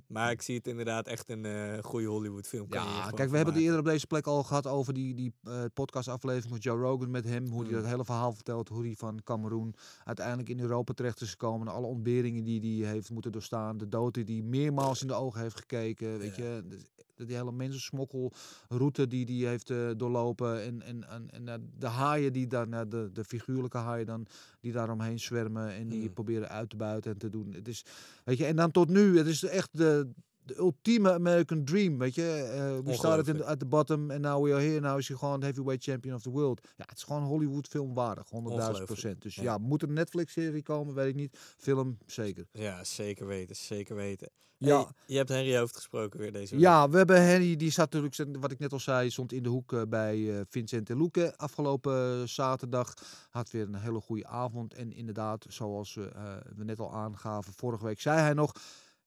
Maar ik zie het inderdaad echt een eh goede Hollywood film. Ja, kijk, we hebben het eerder op deze plek al gehad over die, die eh, podcastaflevering met Joe Rogan met hem. Hoe hij Mm. dat hele verhaal vertelt. Hoe hij van Cameroen uiteindelijk in Europa terecht is gekomen. Alle ontberingen die hij heeft moeten doorstaan. De dood die hij meermaals in de ogen heeft gekeken. Weet je, de- die hele mensensmokkelroute die hij heeft eh, doorlopen. En, en, en, en eh, de haaien die daar, nou, de, de figuurlijke haaien dan, die daaromheen zwermen. En die Mm. proberen uit te buiten en te doen. Het is, weet je, en dan tot nu, het is echt de, de ultieme American dream, weet je. Eh we started at the bottom and now we are here. Nou is hij gewoon heavyweight champion of the world. Ja, het is gewoon Hollywood film waardig, 100.000 Ongelooflijk. procent. Dus Ja. ja. moet er een Netflix-serie komen, weet ik niet. Film, zeker. Ja, zeker weten, zeker weten. Ja. Hey, je hebt Henry Hoofd gesproken weer deze week. Ja, we hebben Henry, die zat natuurlijk, wat ik net al zei, stond in de hoek eh, bij eh, Vincent en Loeke afgelopen zaterdag. Had weer een hele goede avond. En inderdaad, zoals we, we net al aangaven, vorige week zei hij nog...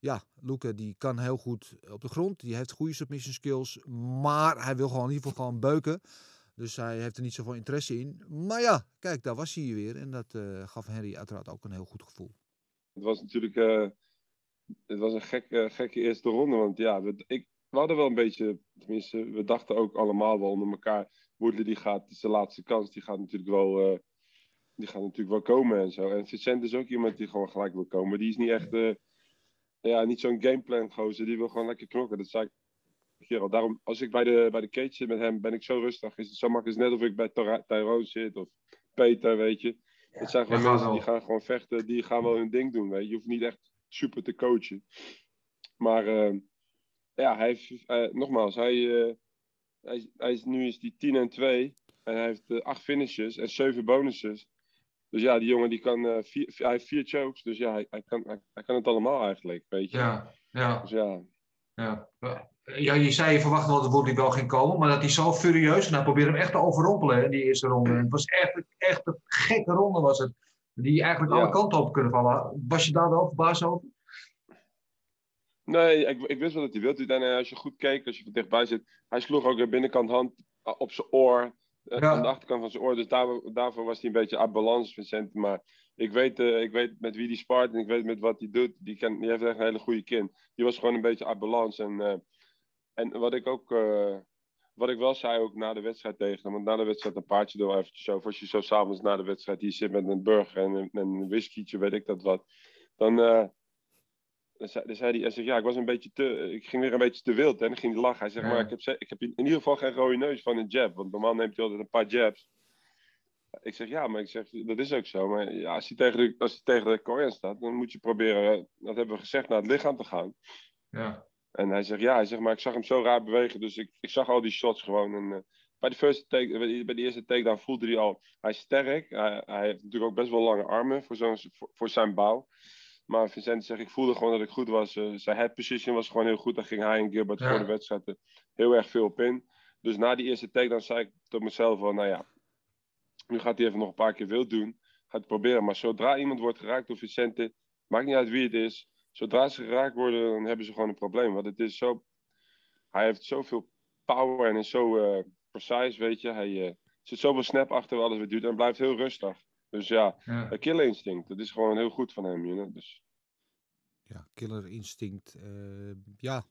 Ja, Loeke die kan heel goed op de grond. Die heeft goede submission skills. Maar hij wil gewoon in ieder geval gewoon beuken. Dus hij heeft er niet zoveel interesse in. Maar ja, kijk, daar was hij weer. En dat eh, gaf Henry uiteraard ook een heel goed gevoel. Het was natuurlijk eh, het was een gekke, gekke eerste ronde. Want ja, we, ik, we hadden wel een beetje, tenminste, we dachten ook allemaal wel onder elkaar. Woodley die gaat, is de laatste kans, die gaat natuurlijk wel, eh, die gaat natuurlijk wel komen en zo. En Vicent is ook iemand die gewoon gelijk wil komen. Die is niet echt, eh, ja, niet zo'n gameplan gozer. Die wil gewoon lekker knokken. Dat zei ik al. Daarom, als ik bij de, bij de cage zit met hem, ben ik zo rustig. Is het zo makkelijk net of ik bij Tyrone zit of Peter, weet je. Het zijn gewoon Ja, mensen die gaan gewoon vechten, die gaan wel hun ding doen, weet je. Je hoeft niet echt super te coachen. Maar eh, ja, hij heeft, eh, nogmaals, hij, eh, hij, is- hij is, nu is die 10 en 2 en hij heeft acht finishes en zeven bonuses. Dus ja, die jongen die kan, eh, vier, hij heeft vier chokes, dus ja, hij, hij, kan, hij, hij kan het allemaal eigenlijk, weet je. Ja, ja, Dus ja, ja. Ja, je zei je verwachtte wel dat Woodley wel ging komen, maar dat hij zo furieus, en hij probeerde hem echt te overrompelen in die eerste ronde. En het was echt, echt een gekke ronde was het, die eigenlijk Ja. alle kanten op kunnen vallen. Was je daar wel verbaasd over? Nee, ik, ik wist wel dat hij wilde. En eh, als je goed keek, als je er dichtbij zit, hij sloeg ook de binnenkant hand op zijn oor. Eh, Ja. Aan de achterkant van zijn oor. Dus daar, daarvoor was hij een beetje uit balans, Vincent. Maar ik weet, eh, ik weet met wie die spart en ik weet met wat hij doet. Die, kan, die heeft echt een hele goede kin. Die was gewoon een beetje uit balans. En, eh, en wat ik ook, wat ik wel zei ook na de wedstrijd tegen hem. Want na de wedstrijd een paardje door eventjes zo. Als je zo s'avonds na de wedstrijd hier zit met een burger en een, en een whiskytje, weet ik dat wat. Dan... eh, dan zei, dan zei hij, hij zegt, ja, ik was een beetje te, ik ging weer een beetje te wild. En dan ging hij lachen. Hij zegt, Ja. maar ik heb, ik heb in ieder geval geen rode neus van een jab. Want normaal neemt hij altijd een paar jabs. Ik zeg, ja, maar ik zeg, dat is ook zo. Maar ja, als hij tegen de, als hij tegen de Korean staat, dan moet je proberen, eh, dat hebben we gezegd, naar het lichaam te gaan. Ja. En hij zegt, ja, hij zegt, maar ik zag hem zo raar bewegen. Dus ik, ik zag al die shots gewoon. En, eh, bij, de first take, bij, de eerste takedown voelde hij al, hij is sterk. Hij, hij heeft natuurlijk ook best wel lange armen voor, zo'n, voor, voor zijn bouw. Maar Vincent zegt, ik voelde gewoon dat ik goed was. Eh, zijn head position was gewoon heel goed. Daar ging hij en Gilbert Ja. voor de wedstrijd eh, heel erg veel op in. Dus na die eerste takedown zei ik tot mezelf van, nou ja, Nu gaat hij even nog een paar keer wild doen. Gaat hij proberen. Maar zodra iemand wordt geraakt door Vicente, maakt niet uit wie het is. Zodra ze geraakt worden, dan hebben ze gewoon een probleem. Want het is zo. Hij heeft zoveel power en is zo eh, precise, weet je. Hij zit zoveel snap achter alles wat hij doet en blijft heel rustig. Dus ja, Ja. een killer instinct. Dat is gewoon heel goed van hem, you know? Dus Ja, killer instinct. eh, ja,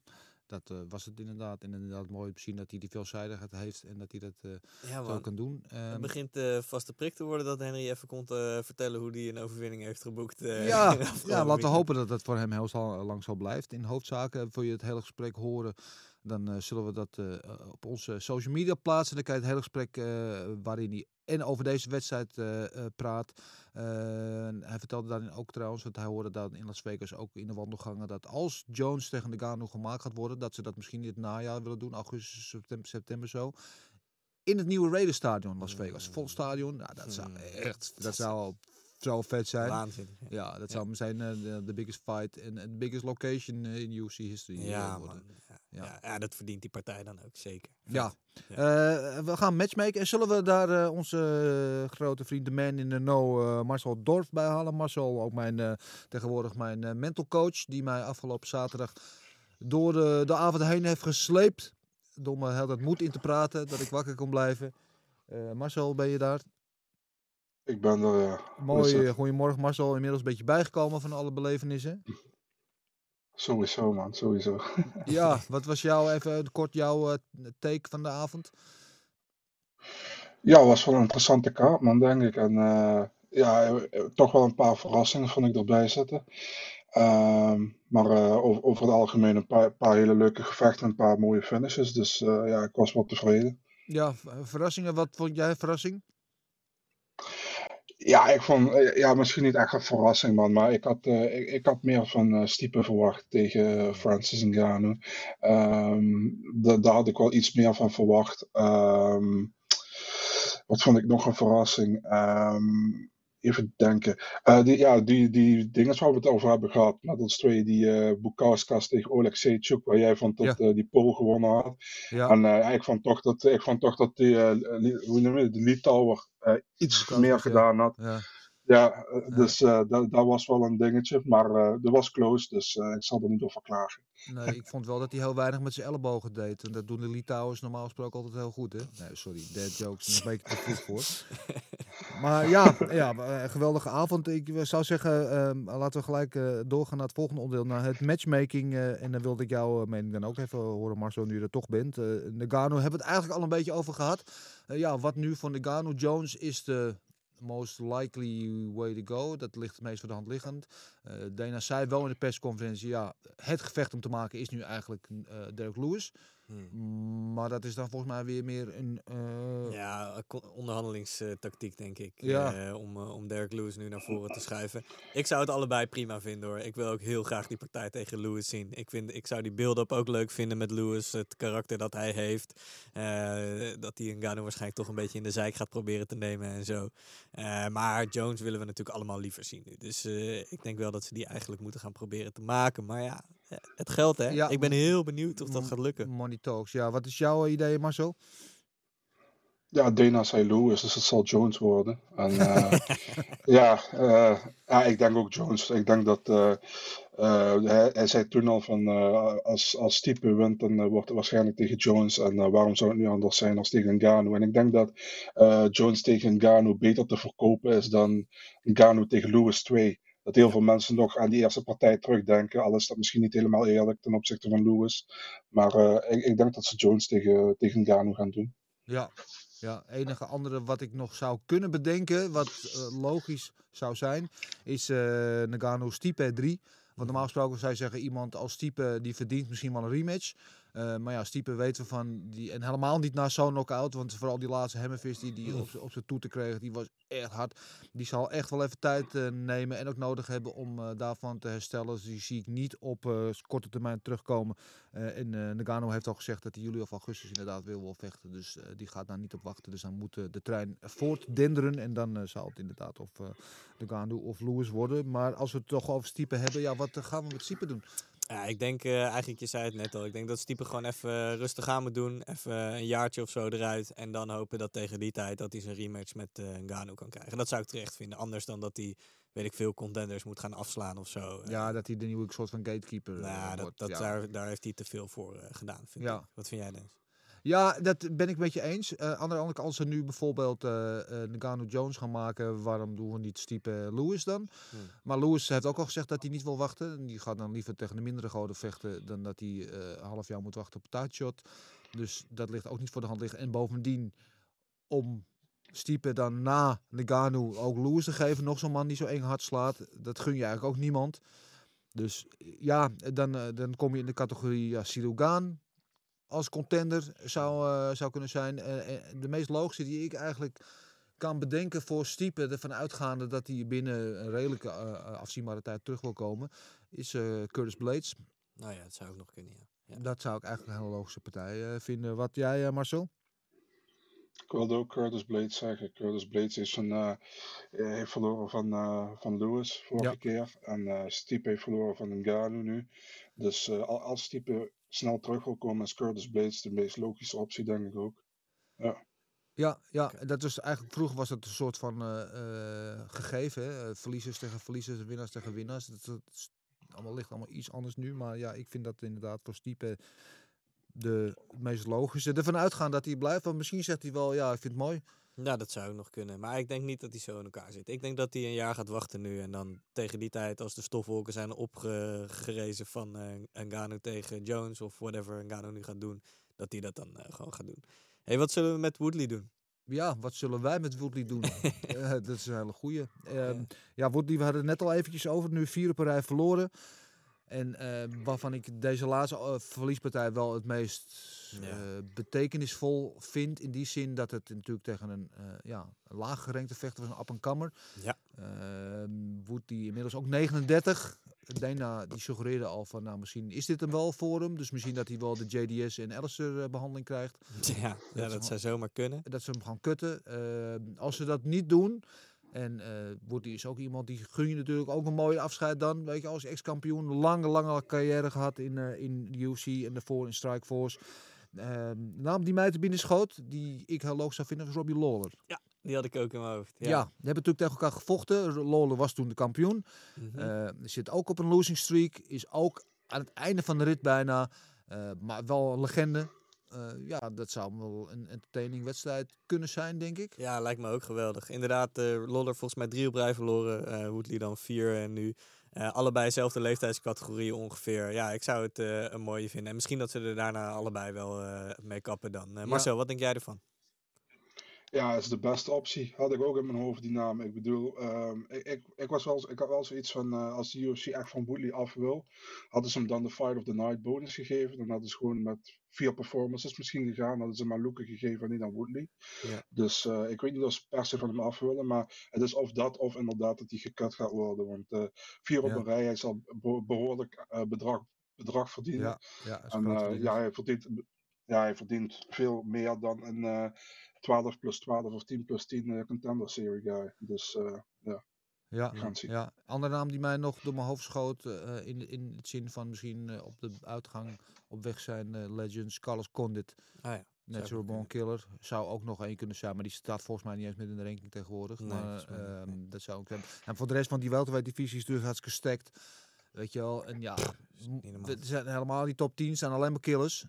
dat eh, was het inderdaad. En inderdaad mooi om te zien dat hij die veelzijdigheid heeft en dat hij dat eh, Ja, zo kan doen. Het Ehm, begint eh vaste prik te worden dat Henry even komt eh, vertellen hoe hij een overwinning heeft geboekt. eh, ja, ja, laten we hopen dat dat voor hem heel zal- lang zo blijft. In hoofdzaken, wil je het hele gesprek horen, dan eh, zullen we dat eh, op onze social media plaatsen. Dan kan je het hele gesprek eh, waarin hij en over deze wedstrijd eh, eh, praat. Eh, hij vertelde daarin ook trouwens, want hij hoorde dat in Las Vegas ook in de wandelgangen, dat als Jones tegen de Gano gemaakt gaat worden, dat ze dat misschien in het najaar willen doen, augustus, september, september zo. In het nieuwe Raiders stadion Las Vegas. Vol stadion. Nou, dat zou echt, dat zou zo vet zijn. Waanzinnig. Ja, Ja, dat zou zijn eh, de, de biggest fight en de biggest location eh, in UFC history eh, ja, worden. man. Ja, Ja. dat verdient die partij dan ook zeker. Ja. We gaan matchmaken. En zullen we daar onze grote vriend, de man in the know, Marcel Dorf bij halen? Marcel, ook mijn, tegenwoordig mijn mental coach, die mij afgelopen zaterdag door de, de avond heen heeft gesleept. Door me heel dat moed in te praten, dat ik wakker kon blijven. Marcel, ben je daar? Ik ben er, ja. Mooi, eh, goedemorgen Marcel. Inmiddels een beetje bijgekomen van alle belevenissen. Sowieso, man, sowieso. <laughs> Ja, wat was jouw, even kort jouw eh, take van de avond? Ja, het was wel een interessante kaart, man, denk ik. En eh, ja, toch wel een paar verrassingen vond ik erbij zitten. Ehm, maar over, over het algemeen een paar, paar hele leuke gevechten en een paar mooie finishes. Dus ja, ik was wel tevreden. Ja, verrassingen. Wat vond jij verrassing? Ja, ik vond, eh, ja, misschien niet echt een verrassing, man. Maar ik had, eh, ik, had meer van eh Stipe verwacht tegen Francis Ngannou. Da- daar had ik wel iets meer van verwacht. Ehm, wat vond ik nog een verrassing? Ehm, even denken. Eh, die, ja, die, die dingen waar we het over hebben gehad. Met ons twee, die eh Bukauskas tegen Oleg Seychuk, waar jij vond dat eh, die Pool gewonnen had. Ja. En ja, ik vond toch dat, ik vond toch dat die, hoe noem je de Litouwer iets meer gedaan had. Ja. Ja, eh, dus eh, dat, dat was wel een dingetje. Maar eh dat was close, dus eh, ik zal er niet over klagen. Nee, ik vond wel dat hij heel weinig met zijn ellebogen deed. En dat doen de Litouwers normaal gesproken altijd heel goed, hè? Nee, sorry, dead jokes, is een beetje te vroeg voor. <laughs> Maar ja, ja eh, geweldige avond. Ik eh, zou zeggen, ehm, laten we gelijk eh, doorgaan naar het volgende onderdeel, naar het matchmaking. eh, en dan wilde ik jouw eh, mening dan ook even horen, Marcel, nu je er toch bent. Eh Nagano hebben we het eigenlijk al een beetje over gehad. Eh, ja, wat nu van Nagano Jones is de most likely way to go. Dat ligt het meest voor de hand liggend. Eh Dana zei wel in de persconferentie, ja, het gevecht om te maken is nu eigenlijk eh Derek Lewis. Maar dat is dan volgens mij weer meer een... eh, Ja, onderhandelingstactiek denk ik. Ja. eh, om, eh, om Derek Lewis nu naar voren te schuiven. Ik zou het allebei prima vinden hoor. Ik wil ook heel graag die partij tegen Lewis zien. Ik, vind, ik zou die build-up ook leuk vinden met Lewis. Het karakter dat hij heeft. Dat hij Ngannou waarschijnlijk toch een beetje in de zijk gaat proberen te nemen en zo. Maar Jones willen we natuurlijk allemaal liever zien nu. Dus ik denk wel dat ze die eigenlijk moeten gaan proberen te maken. Maar ja, het geldt hè. Ja. Ik ben heel benieuwd of dat gaat lukken. Money Talks. Ja, wat is jouw idee, Marcel? Ja, Dana zei Lewis, dus het zal Jones worden. En <laughs> eh, ja, eh, ja, ik denk ook Jones. Ik denk dat eh, eh, hij, hij zei toen al van eh, als, als type wint, dan wordt het waarschijnlijk tegen Jones. En waarom zou het nu anders zijn als tegen Ngannou? En ik denk dat eh, Jones tegen Ngannou beter te verkopen is dan Ngannou tegen Lewis 2. Dat heel veel mensen nog aan die eerste partij terugdenken. Al is dat misschien niet helemaal eerlijk ten opzichte van Lewis. Maar eh, ik, ik denk dat ze Jones tegen, tegen Ngannou gaan doen. Ja. Ja, enige andere wat ik nog zou kunnen bedenken, wat eh, logisch zou zijn, is eh Nagano Stipe 3. Want normaal gesproken zou je zeggen, iemand als Stipe die verdient misschien wel een rematch. Eh, maar ja, Stipe weten we van, die, en helemaal niet na zo'n knockout, want vooral die laatste hammerfist die, die op, op zijn toeten kreeg, die was echt hard. Die zal echt wel even tijd eh, nemen en ook nodig hebben om eh, daarvan te herstellen. Dus die zie ik niet op korte termijn terugkomen. En Nagano heeft al gezegd dat hij juli of augustus inderdaad wil wel vechten. Dus die gaat daar niet op wachten. Dus dan moet de trein voortdenderen. En dan zal het inderdaad of Nagano of Lewis worden. Maar als we het toch over Stipe hebben, ja, wat gaan we met Stipe doen? Ja, ik denk eh, eigenlijk, je zei het net al, ik denk dat Stiepe gewoon even rustig aan moet doen. Even een jaartje of zo eruit. En dan hopen dat tegen die tijd dat hij zijn rematch met uh, Ngannou kan krijgen. Dat zou ik terecht vinden. Anders dan dat hij, weet ik veel, contenders moet gaan afslaan of zo. Ja, dat hij de nieuwe soort van gatekeeper nou, wordt. Dat, ja. daar, daar heeft hij te veel voor gedaan, vind Ja. ik. Wat vind jij, Dennis? Ja, dat ben ik met je eens. Uh, aan de andere kant, als ze nu bijvoorbeeld uh, uh, Nagano Jones gaan maken, waarom doen we niet Stipe Lewis dan? Hmm. Maar Lewis heeft ook al gezegd dat hij niet wil wachten. Die gaat dan liever tegen de mindere goden vechten dan dat hij een half jaar moet wachten op een tijdshot. Dus dat ligt ook niet voor de hand liggen. En bovendien, om Stipe dan na Nagano ook Lewis te geven, nog zo'n man die zo eng hard slaat, dat gun je eigenlijk ook niemand. Dus ja, dan, dan kom je in de categorie ja, als contender zou, uh, zou kunnen zijn. Uh, de meest logische die ik eigenlijk kan bedenken voor Stiepe, ervan uitgaande dat hij binnen een redelijke uh, afzienbare tijd terug wil komen, is Curtis Blades. Nou ja, dat zou ook nog kunnen, ja. ja. Dat zou ik eigenlijk een hele logische partij vinden. Wat jij, Marcel? Ik wilde ook Curtis Blades zeggen. Curtis Blades is een, heeft verloren van, van Lewis vorige ja. keer. En Stipe heeft verloren van Ngannou nu. Dus als Stipe snel terug wil komen, is Curtis Blades de meest logische optie, denk ik ook. Ja. Ja, ja dat is eigenlijk, vroeger was het een soort van uh, uh, gegeven. Hè? Verliezers tegen verliezers, winnaars tegen winnaars. Dat, dat is, allemaal, ligt allemaal iets anders nu. Maar ja, ik vind dat inderdaad voor Stiepe de meest logische. Ervan uitgaan dat hij blijft. Want misschien zegt hij wel, ja, ik vind het mooi. Ja, dat zou ook nog kunnen. Maar ik denk niet dat hij zo in elkaar zit. Ik denk dat hij een jaar gaat wachten nu. En dan tegen die tijd, als de stofwolken zijn opgerezen van uh, Ngannou tegen Jones of whatever Ngannou nu gaat doen, dat hij dat dan uh, gewoon gaat doen. hey, wat zullen we met Woodley doen? Ja, wat zullen wij met Woodley doen? uh, <laughs> dat is een hele goeie. Uh, ja. ja, Woodley, we hadden het net al eventjes over. Nu vier op een rij verloren. En uh, waarvan ik deze laatste uh, verliespartij wel het meest ja. uh, betekenisvol vind. In die zin dat het natuurlijk tegen een uh, ja, laag gerenkte vechter was, een up kammer. Ja. Woed die inmiddels ook 39. Dana die suggereerde al van, nou misschien is dit hem wel voor hem. Dus misschien dat hij wel de JDS en Alistair behandeling krijgt. Ja, dat, ja, dat zou zomaar kunnen. Dat ze hem gaan kutten. als ze dat niet doen, en uh, Woody is ook iemand die gun je natuurlijk ook een mooie afscheid dan. Weet je, als ex-kampioen. Lange, lange carrière gehad in, uh, in de UFC en daarvoor in Strikeforce. Uh, de naam die mij te binnen schoot, die ik heel logisch zou vinden, was Robbie Lawler. Ja, die had ik ook in mijn hoofd. Ja, ja die hebben natuurlijk tegen elkaar gevochten. Lawler was toen de kampioen. Mm -hmm. zit ook op een losing streak. Is ook aan het einde van de rit bijna. eh, maar wel een legende. Uh, ja, dat zou wel een entertaining wedstrijd kunnen zijn, denk ik. Ja, lijkt me ook geweldig. Inderdaad, uh, Loller volgens mij drie op rij verloren. Uh, Woodley dan vier en nu allebei dezelfde leeftijdscategorie ongeveer. Ja, ik zou het een mooie vinden. En misschien dat ze er daarna allebei wel mee kappen dan. Marcel, ja. wat denk jij ervan? Ja, is de beste optie. Had ik ook in mijn hoofd die naam. Ik bedoel, um, ik, ik, ik, was wel, ik had wel zoiets van, uh, als de UFC echt van Woodley af wil, hadden ze hem dan de Fight of the Night bonus gegeven. Dan hadden ze gewoon met vier performances misschien gegaan. Hadden ze maar Luke gegeven en niet aan Woodley. Ja. Dus uh, ik weet niet of ze per se van hem af willen, maar het is of dat of inderdaad dat hij gekut gaat worden. Want uh, vier op Ja. een rij, hij zal be- behoorlijk bedrag, bedrag verdienen. Ja, ja, En ja, hij verdient, ja, hij verdient veel meer dan een uh, 12 plus 12 of 10 plus 10 uh, contender serie guy. Dus uh, ja, Ja, we gaan het zien. ja. Andere naam die mij nog door mijn hoofd schoot, eh, in, in het zin van misschien eh, op de uitgang op weg zijn eh, Legends, Carlos Condit, Ah ja. Natural Born Killer, zou ook nog één kunnen zijn, maar die staat volgens mij niet eens meer in de ranking tegenwoordig. Nee, maar niet, ehm, nee. dat zou ook zijn. En voor de rest van die welterweight divisie is natuurlijk hartstikke stacked. Weet je wel, en ja, het zijn helemaal die top 10 zijn alleen maar killers.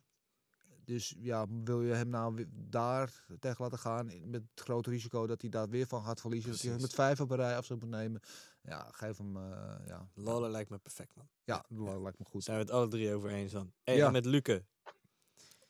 Dus ja, wil je hem nou daar tegen laten gaan met het grote risico dat hij daar weer van gaat verliezen, dat hij Precies. met vijf op een rij af zou moeten nemen. Ja, geef hem, eh, ja. Loller lijkt me perfect, man. Ja, dat lijkt me goed. Zijn we het alle drie over eens dan? Ja. en met Luke.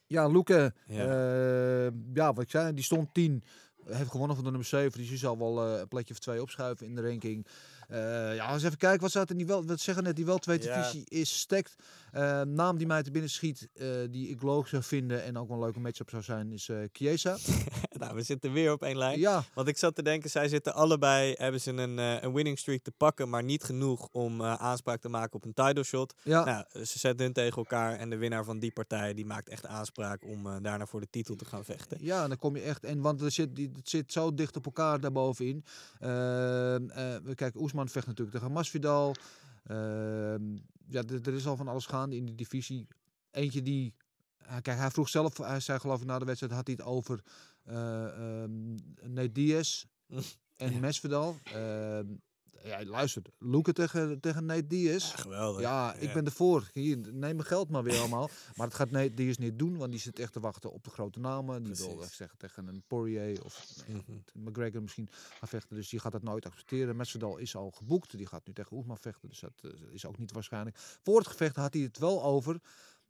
Ja, Luke, Ja. ja. ja, wat ik zei, die stond 10. Heeft gewonnen van de nummer 7. Dus die zal wel eh, een plekje of twee opschuiven in de ranking. Eh, ja, eens even kijken. Wat staat in die wel? Wat zeggen net? Die wel twee Ja. divisie is stacked. Eh, naam die mij te binnen schiet, eh, die ik logisch zou vinden en ook wel een leuke matchup zou zijn, is Chiesa. <laughs> Nou, we zitten weer op één lijn. Ja. Want ik zat te denken, zij zitten allebei, hebben ze een, eh, een winning streak te pakken, maar niet genoeg om eh, aanspraak te maken op een title shot. Ja. Nou, ze zetten hun tegen elkaar en de winnaar van die partij, die maakt echt aanspraak om eh, daarna voor de titel te gaan vechten. Ja, dan kom je echt. En want er zit, die, het zit zo dicht op elkaar daarbovenin. We kijken, Oesman vecht natuurlijk tegen Masvidal. Ehm ja, er is al van alles gaande in die divisie. Eentje die. Kijk, hij vroeg zelf, hij zei geloof ik na de wedstrijd, had hij het over eh ehm Nate Diaz <laughs> en Masvidal. Ehm ja, luister, Luke tegen, tegen Nate Diaz. geweldig. Ja, ik Ja. ben ervoor. Hier, neem mijn geld maar weer allemaal. Maar dat gaat Nate Diaz niet doen, want die zit echt te wachten op de grote namen. Die wil Precies. zeggen tegen een Poirier of nee, McGregor misschien gaan vechten. Dus die gaat dat nooit accepteren. Masvidal is al geboekt. Die gaat nu tegen Oesman vechten. Dus dat eh, is ook niet waarschijnlijk. Voor het gevecht had hij het wel over.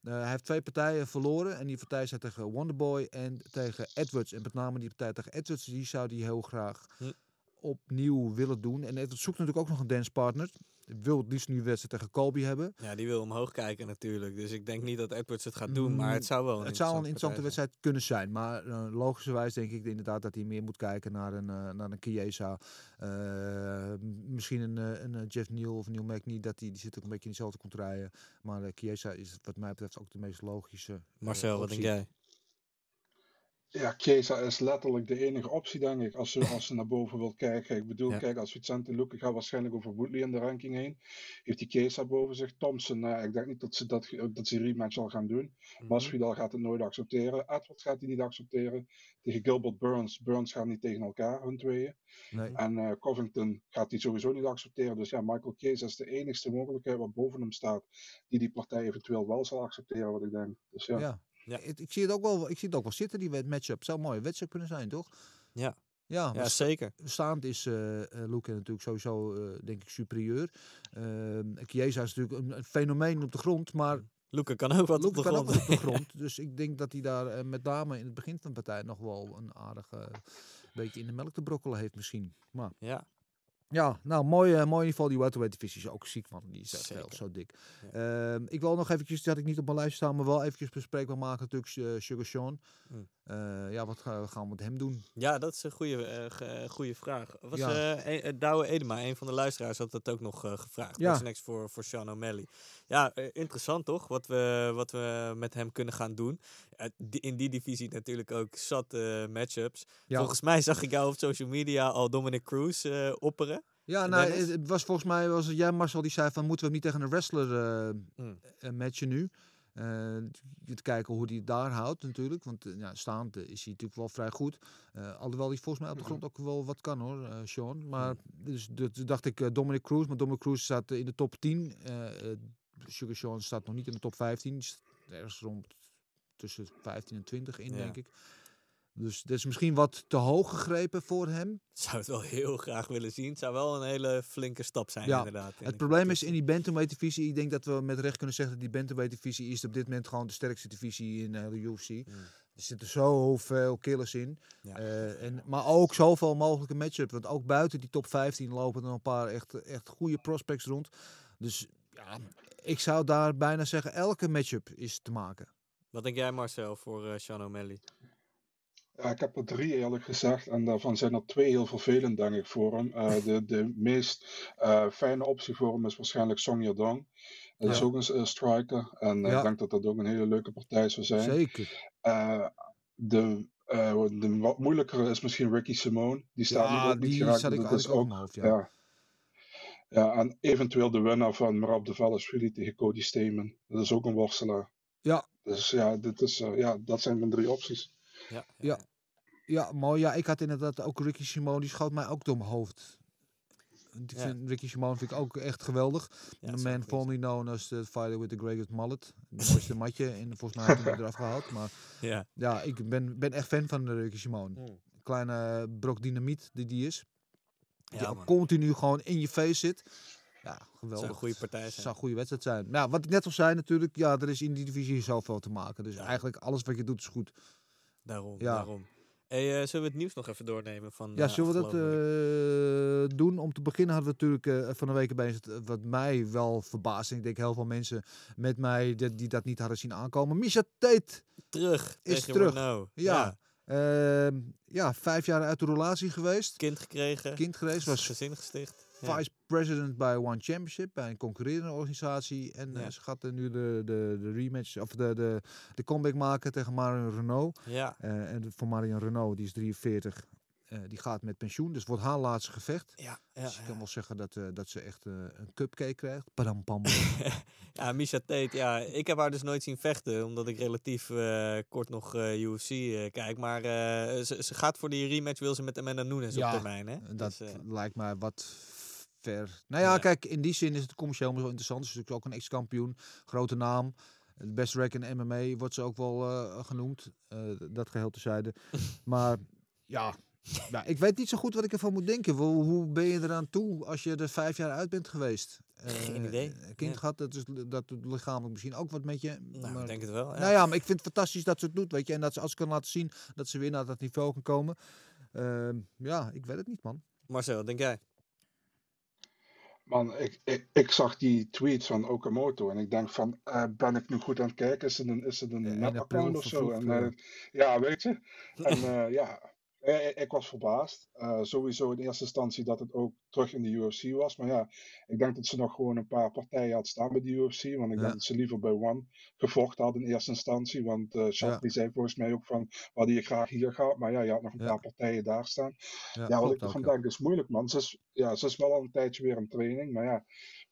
Eh, hij heeft twee partijen verloren. En die partij zijn tegen Wonderboy en tegen Edwards. En met name die partij tegen Edwards, die zou hij heel graag Hm. opnieuw willen doen. En Edwards zoekt natuurlijk ook nog een dancepartner. Wil het liefst nu wedstrijd tegen Colby hebben. Ja, die wil omhoog kijken natuurlijk. Dus ik denk niet dat Edwards het gaat doen, maar het zou wel een Mm, Het zou een interessante wedstrijd kunnen zijn. Maar uh, logischerwijs denk ik inderdaad dat hij meer moet kijken naar een, uh, naar een Chiesa. Uh, misschien een, een Jeff Neal of Neil McNee. Dat die, die zit ook een beetje in dezelfde contraien. Maar Chiesa is wat mij betreft ook de meest logische. Marcel, wat denk jij? Ja, Chiesa is letterlijk de enige optie, denk ik, als ze, als ze naar boven wil kijken. Ik bedoel, Ja. kijk, als Vicente Luque gaat waarschijnlijk over Woodley in de ranking heen. Heeft die Chiesa boven zich. Thompson, nou, ik denk niet dat ze, dat, dat ze rematch zal gaan doen. Mhm. Masvidal gaat het nooit accepteren. Edwards gaat hij niet accepteren. Tegen Gilbert Burns. Burns gaat niet tegen elkaar, hun tweeën. Nee. En eh, Covington gaat hij sowieso niet accepteren. Dus ja, Michael Chiesa is de enigste mogelijkheid wat boven hem staat. Die die partij eventueel wel zal accepteren, wat ik denk. Dus ja. Ja. Ja. Ik, ik, zie het ook wel, ik zie het ook wel zitten, die matchup. Zou een mooie wedstrijd kunnen zijn, toch? Ja. Ja, Ja, zeker. Staand is uh, Luke natuurlijk sowieso, uh, denk ik, superieur. Uh, Chiesa is natuurlijk een, een, fenomeen op de grond, maar... Luke kan ook wat Luke op de kan grond. ook wat op de <laughs> grond. dus ik denk dat hij daar uh, met name in het begin van de partij nog wel een aardige beetje in de melk te brokkelen heeft misschien. Maar ja. Ja, nou, mooi, uh, mooi in ieder geval. Die welterweight divisie is ook ziek, man. Die is echt heel zo dik. Ja. Uh, ik wil nog eventjes, dat had ik niet op mijn lijst staan, maar wel eventjes bespreekbaar maken natuurlijk uh, Sugar Sean. Mm. Uh, ja, wat gaan we, met hem doen? Ja, dat is een goede, goede vraag. Was Ja. Douwe Edema, een van de luisteraars, had dat ook nog gevraagd. Ja. What's next voor, voor Sean O'Malley? Ja, interessant toch? Wat we, wat we met hem kunnen gaan doen. Die, in die divisie natuurlijk ook zat matchups. Ja. Volgens mij zag ik jou op social media al Dominic Cruz opperen. Ja, nou, het, het was volgens mij was het jij Marcel die zei van moeten we hem niet tegen een wrestler uh, mm. matchen nu. Uh, te kijken hoe hij het daar houdt natuurlijk. Want uh, ja, staand is hij natuurlijk wel vrij goed. Uh, alhoewel hij volgens mij op de grond ook wel wat kan hoor, Sean. Maar dus, dus dacht ik Dominic Cruz. Maar Dominic Cruz staat in de top 10. Uh, Sugar Sean staat nog niet in de top 15. Ergens rond tussen 15 en 20 in, ja. denk ik. Dus dat is misschien wat te hoog gegrepen voor hem. <laughs> Zou het wel heel graag willen zien. Het zou wel een hele flinke stap zijn, ja, inderdaad. Het probleem is in die bantamweight divisie. Ik denk dat we met recht kunnen zeggen dat die bantamweight divisie is op dit moment gewoon de sterkste divisie in uh, de UFC. Mm. Er zitten zoveel killers in. Ja. Uh, en, maar ook zoveel mogelijke matchups. Want ook buiten die top 15 lopen er nog een paar echt, echt goede prospects rond. Dus ja, ik zou daar bijna zeggen, elke matchup is te maken. Wat denk jij Marcel voor uh, Sean O'Malley? Ja, ik heb er drie eerlijk gezegd en daarvan zijn er twee heel vervelend denk ik voor hem. Uh, de, de meest uh, fijne optie voor hem is waarschijnlijk Song Yadong. Dat ja. is ook een uh, striker en ja. ik denk dat dat ook een hele leuke partij zou zijn. Zeker. de, de wat moeilijkere is misschien Ricky Simone. Die staat ja, nu ook niet die geraakt. zat ik dat is ook, hoofd, ja. ja. Ja, en eventueel de winnaar van Merab de Velashvili tegen Cody Stamen. Dat is ook een worstelaar. Ja. Dus ja, dit is, ja dat zijn mijn drie opties. Ja, ja. ja, mooi. Ja, ik had inderdaad ook Ricky Simone, die schoot mij ook door mijn hoofd. Ik Ja. vind Ricky Simone vind ik ook echt geweldig. Ja, man formerly known as the fighter with the greatest mullet. De mooiste <laughs> matje. En volgens mij hij hem eraf gehaald. Maar Ja. ja, ik ben, ben echt fan van de Ricky Simone. Mm. Kleine brok dynamiet die die is. Die Ja, continu gewoon in je face zit. Ja, geweldig. Zou een goede partij zijn. zou een goede wedstrijd zijn. Nou, wat ik net al zei natuurlijk. Ja, er is in die divisie zoveel te maken. Dus eigenlijk alles wat je doet is goed. Daarom, Ja. daarom. Hey, eh, zullen we het nieuws nog even doornemen van Ja, eh, zullen we dat eh, doen? Om te beginnen hadden we natuurlijk van de week bezig, wat mij wel verbaast. Ik denk heel veel mensen met mij die, die dat niet hadden zien aankomen. Misha Tate terug is terug. Renault. Ja. Ja. Ehm, ja, vijf jaar uit de relatie geweest. Kind gekregen. Kind geweest. Was gezin gesticht. Ja. vice president bij One Championship, bij een concurrerende organisatie. En eh, Ja. ze gaat er nu de, de, de rematch, of de, de, de comeback maken tegen Marion Renault. Ja. Eh, en voor Marion Renault, die is 43, eh, die gaat met pensioen. Dus wordt haar laatste gevecht. Ja, ja, dus ja. kan wel zeggen dat, dat ze echt een cupcake krijgt. Padam pam. <laughs> Ja, Misha Tate, ja, ik heb haar dus nooit zien vechten, omdat ik relatief kort nog UFC kijk. Maar ze, ze gaat voor die rematch, wil ze met Amanda Nunes op termijn, hè? Dat Dus, lijkt mij wat ver. Nou ja, Ja. kijk, in die zin is het commercieel wel interessant. Ze is natuurlijk ook een ex-kampioen, grote naam. De best rack in MMA wordt ze ook wel eh, genoemd. Eh, dat geheel tezijde. <laughs> maar ja, nou, ik weet niet zo goed wat ik ervan moet denken. Hoe, hoe ben je eraan toe als je er vijf jaar uit bent geweest? <laughs> Geen Eh, idee. Kind Ja. gehad, dat, is, dat doet lichamelijk misschien ook wat met je. Nou, maar- ik denk het wel, ja. Nou ja, maar ik vind het fantastisch dat ze het doet, weet je. En dat ze als ze kan laten zien dat ze weer naar dat niveau kan komen. Ehm, ja, ik weet het niet, man. Marcel, wat denk jij? Man, ik, ik, ik zag die tweets van Okamoto en ik denk van, eh, ben ik nu goed aan het kijken? Is het een, is het een 1 nep-account april of zo? En, eh, ja, weet je. En eh, ja, eh, ik was verbaasd. Eh, sowieso in eerste instantie dat het ook terug in de UFC was. Maar ja, ik denk dat ze nog gewoon een paar partijen had staan bij de UFC. Want ik Ja. denk dat ze liever bij One gevochten hadden in eerste instantie. Want eh Shapley zei volgens mij ook van, we hadden je graag hier gehad. Maar ja, je had nog een Ja. paar partijen daar staan. Ja, wat ik ervan denk is moeilijk, man. Ze is, ja, ze is wel al een tijdje weer in training, maar ja,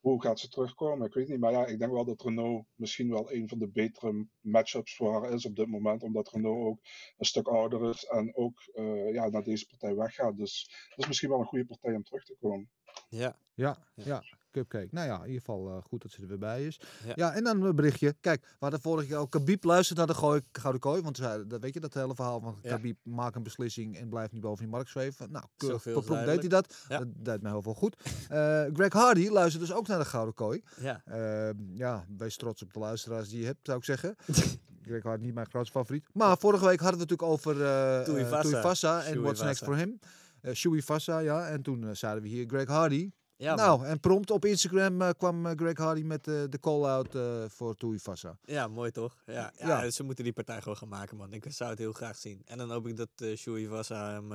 hoe gaat ze terugkomen? Ik weet niet, maar ja, ik denk wel dat Renault misschien wel een van de betere matchups voor haar is op dit moment, omdat Renault ook een stuk ouder is en ook eh, ja, naar deze partij weggaat. Dus dat is misschien wel een goede partij om terug te komen. Ja. Ja, ja, cupcake. Nou ja, in ieder geval eh, goed dat ze er weer bij is. Ja. Ja, en dan een berichtje. Kijk, we hadden vorige keer ook Khabib luistert naar de gooi, Gouden Kooi. Want dat, weet je, dat hele verhaal van Ja. Khabib maakt een beslissing en blijft niet boven die markt zweven. Nou, keurig deed hij dat. Ja. Dat deed mij heel veel goed. Eh, Greg Hardy luistert dus ook naar de Gouden Kooi. Ja. Eh, ja, wees trots op de luisteraars die je hebt, zou ik zeggen. <laughs> Greg Hardy niet mijn grootste favoriet. Maar vorige week hadden we het natuurlijk over eh, Tuivasa en What's Next for Him. Eh Shui Vasa, ja. En toen eh, zeiden we hier Greg Hardy. Ja, nou, en prompt op Instagram eh, kwam eh, Greg Hardy met eh, de call-out eh, voor Tuivasa. Ja, mooi toch? Ja, ja, Ja. ze moeten die partij gewoon gaan maken, man. Ik zou het heel graag zien. En dan hoop ik dat uh, Shui hem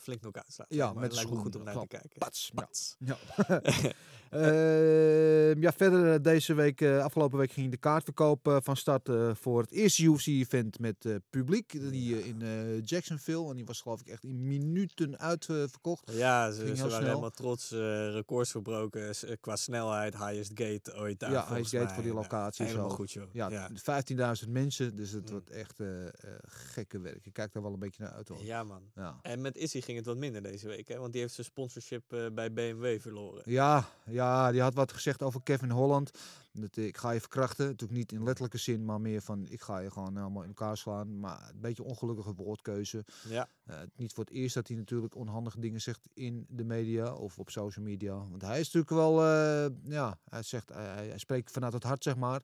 flink nog uitslaat. Ja, maar met het lijkt me goed om naar te kijken. Pats. Pats. Ja. <laughs> <laughs> Ehm, ja, verder deze week, afgelopen week ging de kaartverkoop van start voor het eerste UFC-event met publiek. Die in Jacksonville. En die was geloof ik echt in minuten uitverkocht. Ja, ze, ze waren snel. helemaal trots. Records verbroken eh, qua snelheid. Highest gate ooit daar, ja, hij gate voor die eh, locatie. helemaal zo. goed, joh. Ja, Ja. 15.000 mensen. Dus het wordt echt eh, gekke werk. Ik kijk daar wel een beetje naar uit. Hoor. Ja, man. Ja. En met Issy ging het wat minder deze week, hè? Want die heeft zijn sponsorship bij BMW verloren. Ja, ja, die had wat gezegd over Kevin Holland. Dat, eh, ik ga je verkrachten. Natuurlijk niet in letterlijke zin, maar meer van ik ga je gewoon helemaal in elkaar slaan. Maar een beetje ongelukkige woordkeuze. Ja. Eh, niet voor het eerst dat hij natuurlijk onhandige dingen zegt in de media of op social media. Want hij is natuurlijk wel, eh, ja, hij, zegt, hij, spreekt vanuit het hart, zeg maar.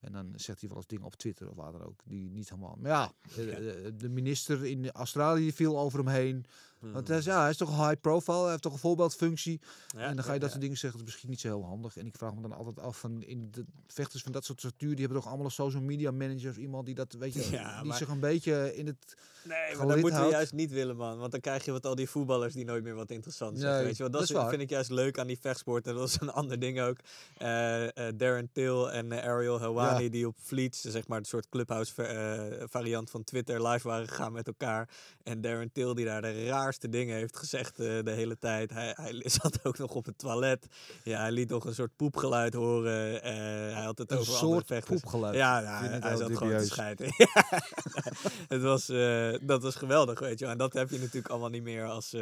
En dan zegt hij wel eens dingen op Twitter of waar dan ook, die niet helemaal... Maar ja, de- de minister in Australië viel over hem heen. Want hij is, ja, hij is toch een high profile, hij heeft toch een voorbeeldfunctie. Ja, en dan ga je dat soort dingen zeggen, dat is misschien niet zo heel handig. En ik vraag me dan altijd af van, in de vechters van dat soort structuur, die hebben toch allemaal een social media manager of iemand die dat, weet je, <laughs> Ja, die maar- zich een beetje in het Nee, maar dat moeten we houdt. juist niet willen, man. Want dan krijg je wat al die voetballers die nooit meer wat interessant. Nee, weet je wel? Dat, is vind ik juist leuk aan die vechtsport. En dat is een ander ding ook. Eh, eh, Darren Till en eh, Ariel Helwani Ja. die op Fleets, zeg maar een soort clubhouse va- eh, variant van Twitter, live waren gegaan met elkaar. En Darren Till die daar de raarste dingen heeft gezegd eh, de hele tijd. Hij, hij <laughs> zat ook nog op het toilet. Ja, hij liet nog een soort poepgeluid horen. Eh, hij had het Een over soort vechters. poepgeluid. Ja, hij zat gewoon te scheiden. <laughs> het was, eh, dat was geweldig, weet je wel. En dat heb je natuurlijk allemaal niet meer als,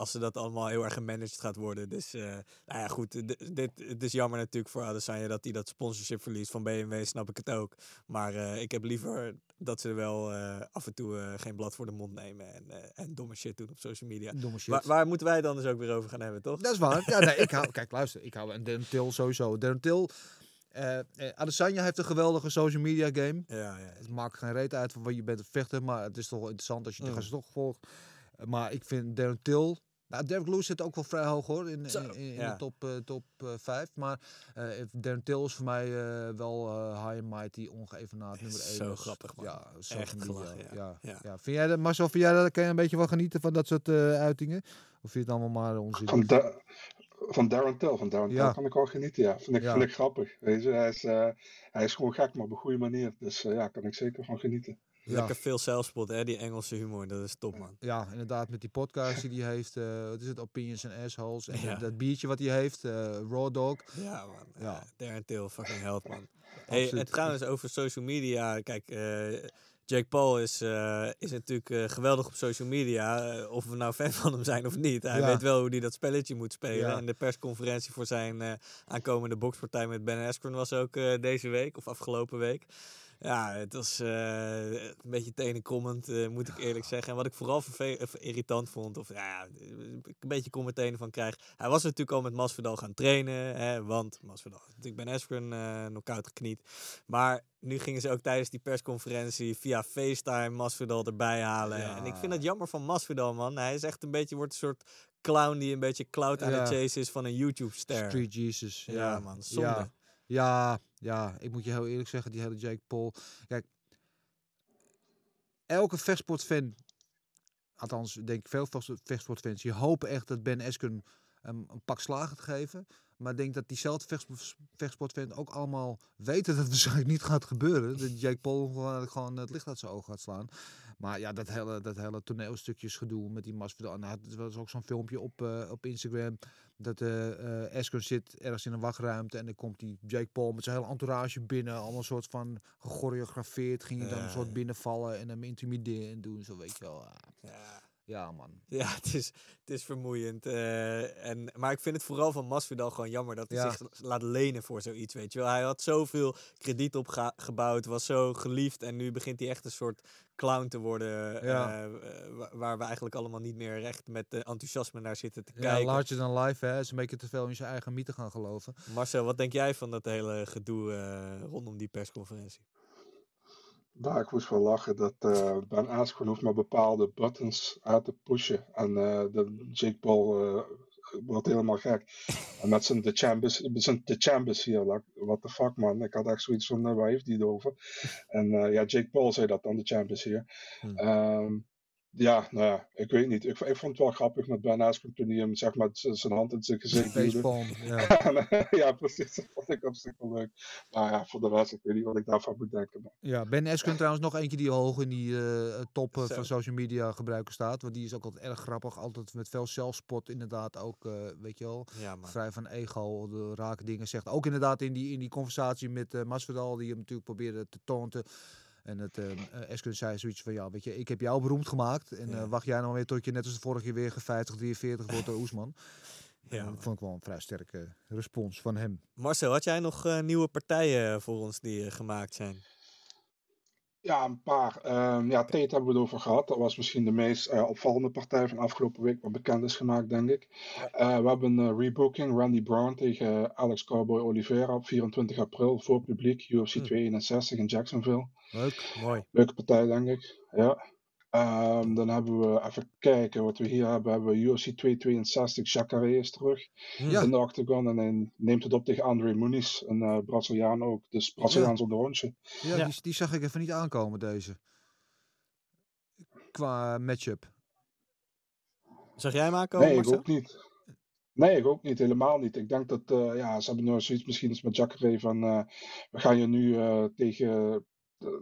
als ze dat allemaal heel erg gemanaged gaat worden. Dus, eh, nou ja, goed. Dit, het is jammer natuurlijk voor Adesanya dat hij dat sponsorship verliest van BMW, snap ik het ook. Maar eh, ik heb liever dat ze wel eh, af en toe geen blad voor de mond nemen en, en domme shit doen op social media. Domme shit. Waar, waar moeten wij dan dus ook weer over gaan hebben, toch? Dat is waar. Ja, nee, ik hou, <laughs> kijk, luister, ik hou en Darren Till sowieso. Darren Till, Adesanya heeft een geweldige social media game. Ja, ja. Het maakt geen reet uit van wat je bent te vechten, maar het is toch wel interessant als je de Mm. gasten toch volgt. Maar ik vind Darren Till, Nou, Derek Lewis zit ook wel vrij hoog hoor, in, in, in ja. de top, eh, top eh, 5. Maar eh Darren Till is voor mij eh, wel eh, high and mighty, ongeëvenaard nummer 1. Zo grappig, man. Ja, zo Echt ja. ja. Ja. Ja. Vind jij dat, Marcel, vind jij dat, kan je een beetje van genieten van dat soort eh, uitingen? Of vind je het allemaal maar onzin? Van, Da- van Darren Till. Van Darren Ja. Till kan ik wel genieten, ja. Vind ik, Ja. vind ik grappig. Weet je, hij is, eh, hij is gewoon gek, maar op een goede manier. Dus eh, ja, kan ik zeker van genieten. Lekker veel zelfspot, hè? Die Engelse humor, dat is top, man. Ja, inderdaad, met die podcast <laughs> die hij heeft. eh wat is het? Opinions and Assholes. En Ja. dat, dat biertje wat hij heeft, eh, Raw Dog. Ja, man. Ja. Till, fucking held, man. <laughs> Hey, en trouwens, over social media. Kijk, eh, Jake Paul is, eh, is natuurlijk eh, geweldig op social media. eh, of we nou fan van hem zijn of niet. Hij Ja. weet wel hoe hij dat spelletje moet spelen. Ja. En de persconferentie voor zijn eh, aankomende bokspartij met Ben Askren was ook eh, deze week. Of afgelopen week. Ja, het was eh, een beetje tenenkomend, eh moet ik eerlijk <laughs> zeggen. En wat ik vooral of irritant vond, of ja, ik een beetje commentaar van krijg. Hij was natuurlijk al met Masvidal gaan trainen, hè, want Masvidal natuurlijk Ben Askren eh knock-out gekniet. Maar nu gingen ze ook tijdens die persconferentie via FaceTime Masvidal erbij halen. Ja. En ik vind het jammer van Masvidal, man. Hij is echt een beetje, wordt een soort clown die een beetje cloud aan Ja. het chase is van een YouTube-ster. Street Jesus. Ja, Ja, man, zonde. Ja, ja, ik moet je heel eerlijk zeggen, die hele Jake Paul. Kijk, elke vechtsportfan, althans denk ik veel vechtsport- vechtsportfans, die hopen echt dat Ben Askren hem een pak slagen gaat geven. Maar ik denk dat diezelfde vechtsport- vechtsportfans ook allemaal weten dat het waarschijnlijk niet gaat gebeuren. Dat Jake Paul gewoon, het licht uit zijn ogen gaat slaan. Maar ja, dat hele, dat hele toneelstukjes gedoe met die Masvidal. Nou, het was ook zo'n filmpje op, eh, op Instagram. Dat eh Askren zit ergens in een wachtruimte. En dan komt die Jake Paul met zijn hele entourage binnen. Allemaal soort van gechoreografeerd. Ging hij dan een soort binnenvallen en hem intimideren en doen. Zo weet je wel. Ah, Ja. Ja, man. Ja, het is, het is vermoeiend. eh, en, maar ik vind het vooral van Masvidal gewoon jammer dat hij Ja. zich laat lenen voor zoiets, weet je wel. Hij had zoveel krediet opgebouwd, was zo geliefd en nu begint hij echt een soort clown te worden. Ja. eh, eh, wa- waar we eigenlijk allemaal niet meer recht met enthousiasme naar zitten te Ja, kijken. larger than life, hè. Is een beetje te veel in zijn eigen mythe gaan geloven. Marcel, wat denk jij van dat hele gedoe rondom die persconferentie? Daar, ik moest wel lachen dat eh Ben Askren hoeft maar bepaalde buttons uit te pushen. En eh, de Jake Paul eh, wordt helemaal gek. En met zijn The Chambers, zijn The Chambers hier, like, what the fuck man. Ik had echt zoiets van, waar heeft hij het over? En ja, Jake Paul zei dat dan, The Chambers hier. Hm. Ehm, ja, nou ja, ik weet niet. Ik, ik vond het wel grappig met Ben Askren toen hij hem zeg maar zijn hand in zijn gezicht duwde. Facepalm, ja. <laughs> ja, precies. Dat vond ik op zich wel leuk. Maar ja, voor de rest, ik weet niet wat ik daarvan moet denken. Maar Ja, Ben Askren trouwens nog eentje die hoog in die eh, top eh, van social media gebruiker staat. Want die is ook altijd erg grappig. Altijd met veel zelfspot inderdaad ook, eh, weet je wel. Ja. Vrij van ego, de rake dingen zegt. Ook inderdaad in die, in die conversatie met eh Masvidal, die hem natuurlijk probeerde te taunten. En het uh, zei zoiets van, ja, weet je, ik heb jou beroemd gemaakt. En Ja. eh, wacht jij nou weer tot je net als de vorige keer weer ge 50, 43 wordt door Oesman. Ja, dat vond ik wel een vrij sterke respons van hem. Marcel, had jij nog eh, nieuwe partijen voor ons die eh, gemaakt zijn? Ja, een paar. Ehm, ja, Tate hebben we het over gehad. Dat was misschien de meest eh, opvallende partij van afgelopen week, wat bekend is gemaakt, denk ik. Eh, we hebben een eh, rebooking, Randy Brown tegen Alex Cowboy Oliveira op 24 april voor publiek, UFC Hm. 261 in Jacksonville. Leuk. Mooi. Leuke partij, denk ik. Ja. Ehm, dan hebben we, even kijken wat we hier hebben. Hebben we UFC 262, Jacare is terug Ja. in de octagon. En hij neemt het op tegen Andre Muniz, een eh, Braziliaan ook. Dus Braziliaans onder rondje. Ja, Ja. Die, die zag ik even niet aankomen, deze. Qua matchup. Zag jij hem aankomen, Nee, ik Marcel? ook niet. Nee, ik ook niet, helemaal niet. Ik denk dat, eh, ja, ze hebben nu zoiets misschien eens met Jacare van, eh, we gaan je nu eh, tegen,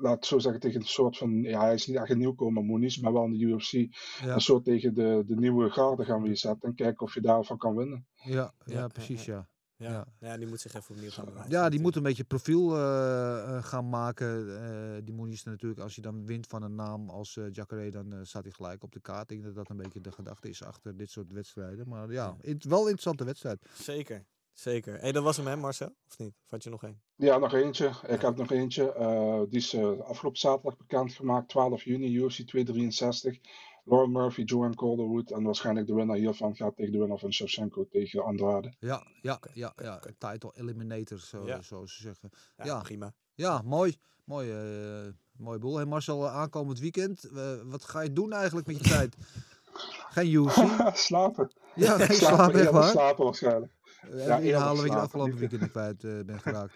laat ik zo zeggen, tegen een soort van, ja, hij is niet echt een nieuwkomer, Moniz, maar wel in de UFC, Ja, een soort tegen de, de nieuwe garde gaan we je zetten en kijken of je daarvan kan winnen. ja, ja, Ja, precies, ja, ja. Ja. Ja. Ja. die moet zich even opnieuw gaan bewijzen. Ja, die moet een beetje profiel eh, eh, gaan maken. eh die Moniz natuurlijk, als je dan wint van een naam als eh Jacare, dan staat hij gelijk op de kaart. Ik denk dat dat een beetje de gedachte is achter dit soort wedstrijden. Maar ja, in- wel een interessante wedstrijd. Zeker, zeker. Hé, dat was hem, hè, Marcel? Of niet? Of had je nog één? Ja, nog eentje. Ik heb nog eentje. eh, die is eh, afgelopen zaterdag bekendgemaakt, 12 juni, UFC 263. Lauren Murphy, Joanne Calderwood. En waarschijnlijk de winnaar hiervan gaat tegen de winnaar van Shevchenko tegen Andrade. Ja, ja, ja, ja. Title eliminator, zo, Ja. zoals ze zeggen. Ja, Ja. prima. Ja, mooi. Mooi, eh mooi boel. Hey Marcel, aankomend weekend. wat ga je doen eigenlijk met je tijd? <laughs> Geen UFC. slapen. Ja, geen Slapen, echt waar. slapen waarschijnlijk. Uh, Ja, inhalen wat je de afgelopen niet- weekend kwijt eh, bent geraakt.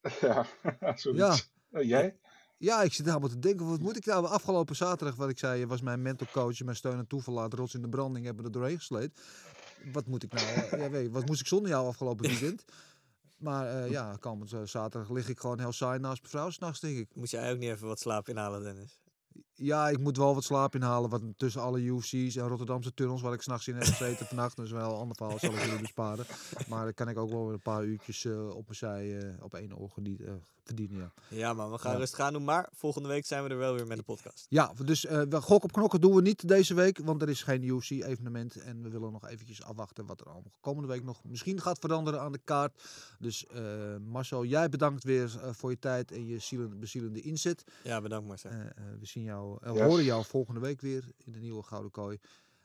<laughs> Ja, <laughs> zoiets. Ja. Eh, jij? Ja, ik zit helemaal te denken, wat moet ik nou? Afgelopen zaterdag, wat ik zei, was mijn mental coach, mijn steun en toeverlaat, rots in de branding, hebben we er doorheen gesleept. Wat moet ik nou? eh, ja, weet je, wat moest ik zonder jou afgelopen <laughs> weekend? Maar eh, ja, komend eh, zaterdag lig ik gewoon heel saai naast mijn vrouw, s'nachts denk ik. Moet jij ook niet even wat slaap inhalen, Dennis? Ja, ik moet wel wat slaap inhalen, wat tussen alle UFC's en Rotterdamse tunnels, waar ik s'nachts in heb gezeten vannacht. Is wel een ander verhaal, zal ik jullie besparen. Maar dan kan ik ook wel een paar uurtjes eh, op mijn zij, eh, op één oor geniet- eh, verdienen, ja. Ja man, we gaan Ja. rustig aan doen. Maar volgende week zijn we er wel weer met de podcast. Ja, dus eh we gok op knokken doen we niet deze week, want er is geen UFC-evenement. En we willen nog eventjes afwachten wat er allemaal komende week nog misschien gaat veranderen aan de kaart. Dus eh, Marcel, jij bedankt weer eh, voor je tijd en je zielen, bezielende inzet. Ja, bedankt Marcel. Eh, eh, we zien jou, eh, Yes. horen jou volgende week weer in de nieuwe Gouden Kooi.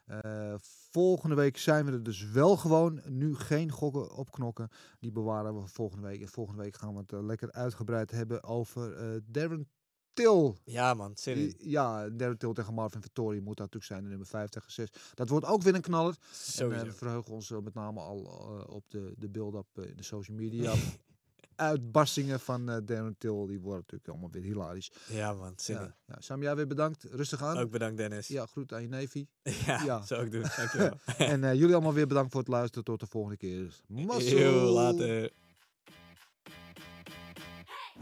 Eh, volgende week zijn we er dus wel gewoon. Nu geen gokken op knokken. Die bewaren we volgende week. En volgende week gaan we het eh, lekker uitgebreid hebben over eh Darren Till. Ja man. Die- Ja, Darren Till tegen Marvin Vettori moet dat natuurlijk zijn. De nummer 5 tegen 6. Dat wordt ook weer een knaller. En we verheugen ons met name al op de, de build-up in de social media. <laughs> Uitbarstingen van eh Darren Till. Die worden natuurlijk allemaal weer hilarisch. Ja man. Ja, ja. Sam, jij weer bedankt. Rustig aan. Ook bedankt Dennis. Ja, groet aan je neefie. <laughs> Ja, Ja. zou ik doen. <laughs> Dankjewel. en eh, jullie allemaal weer bedankt voor het luisteren. Tot de volgende keer. <laughs> Mazzel! Later.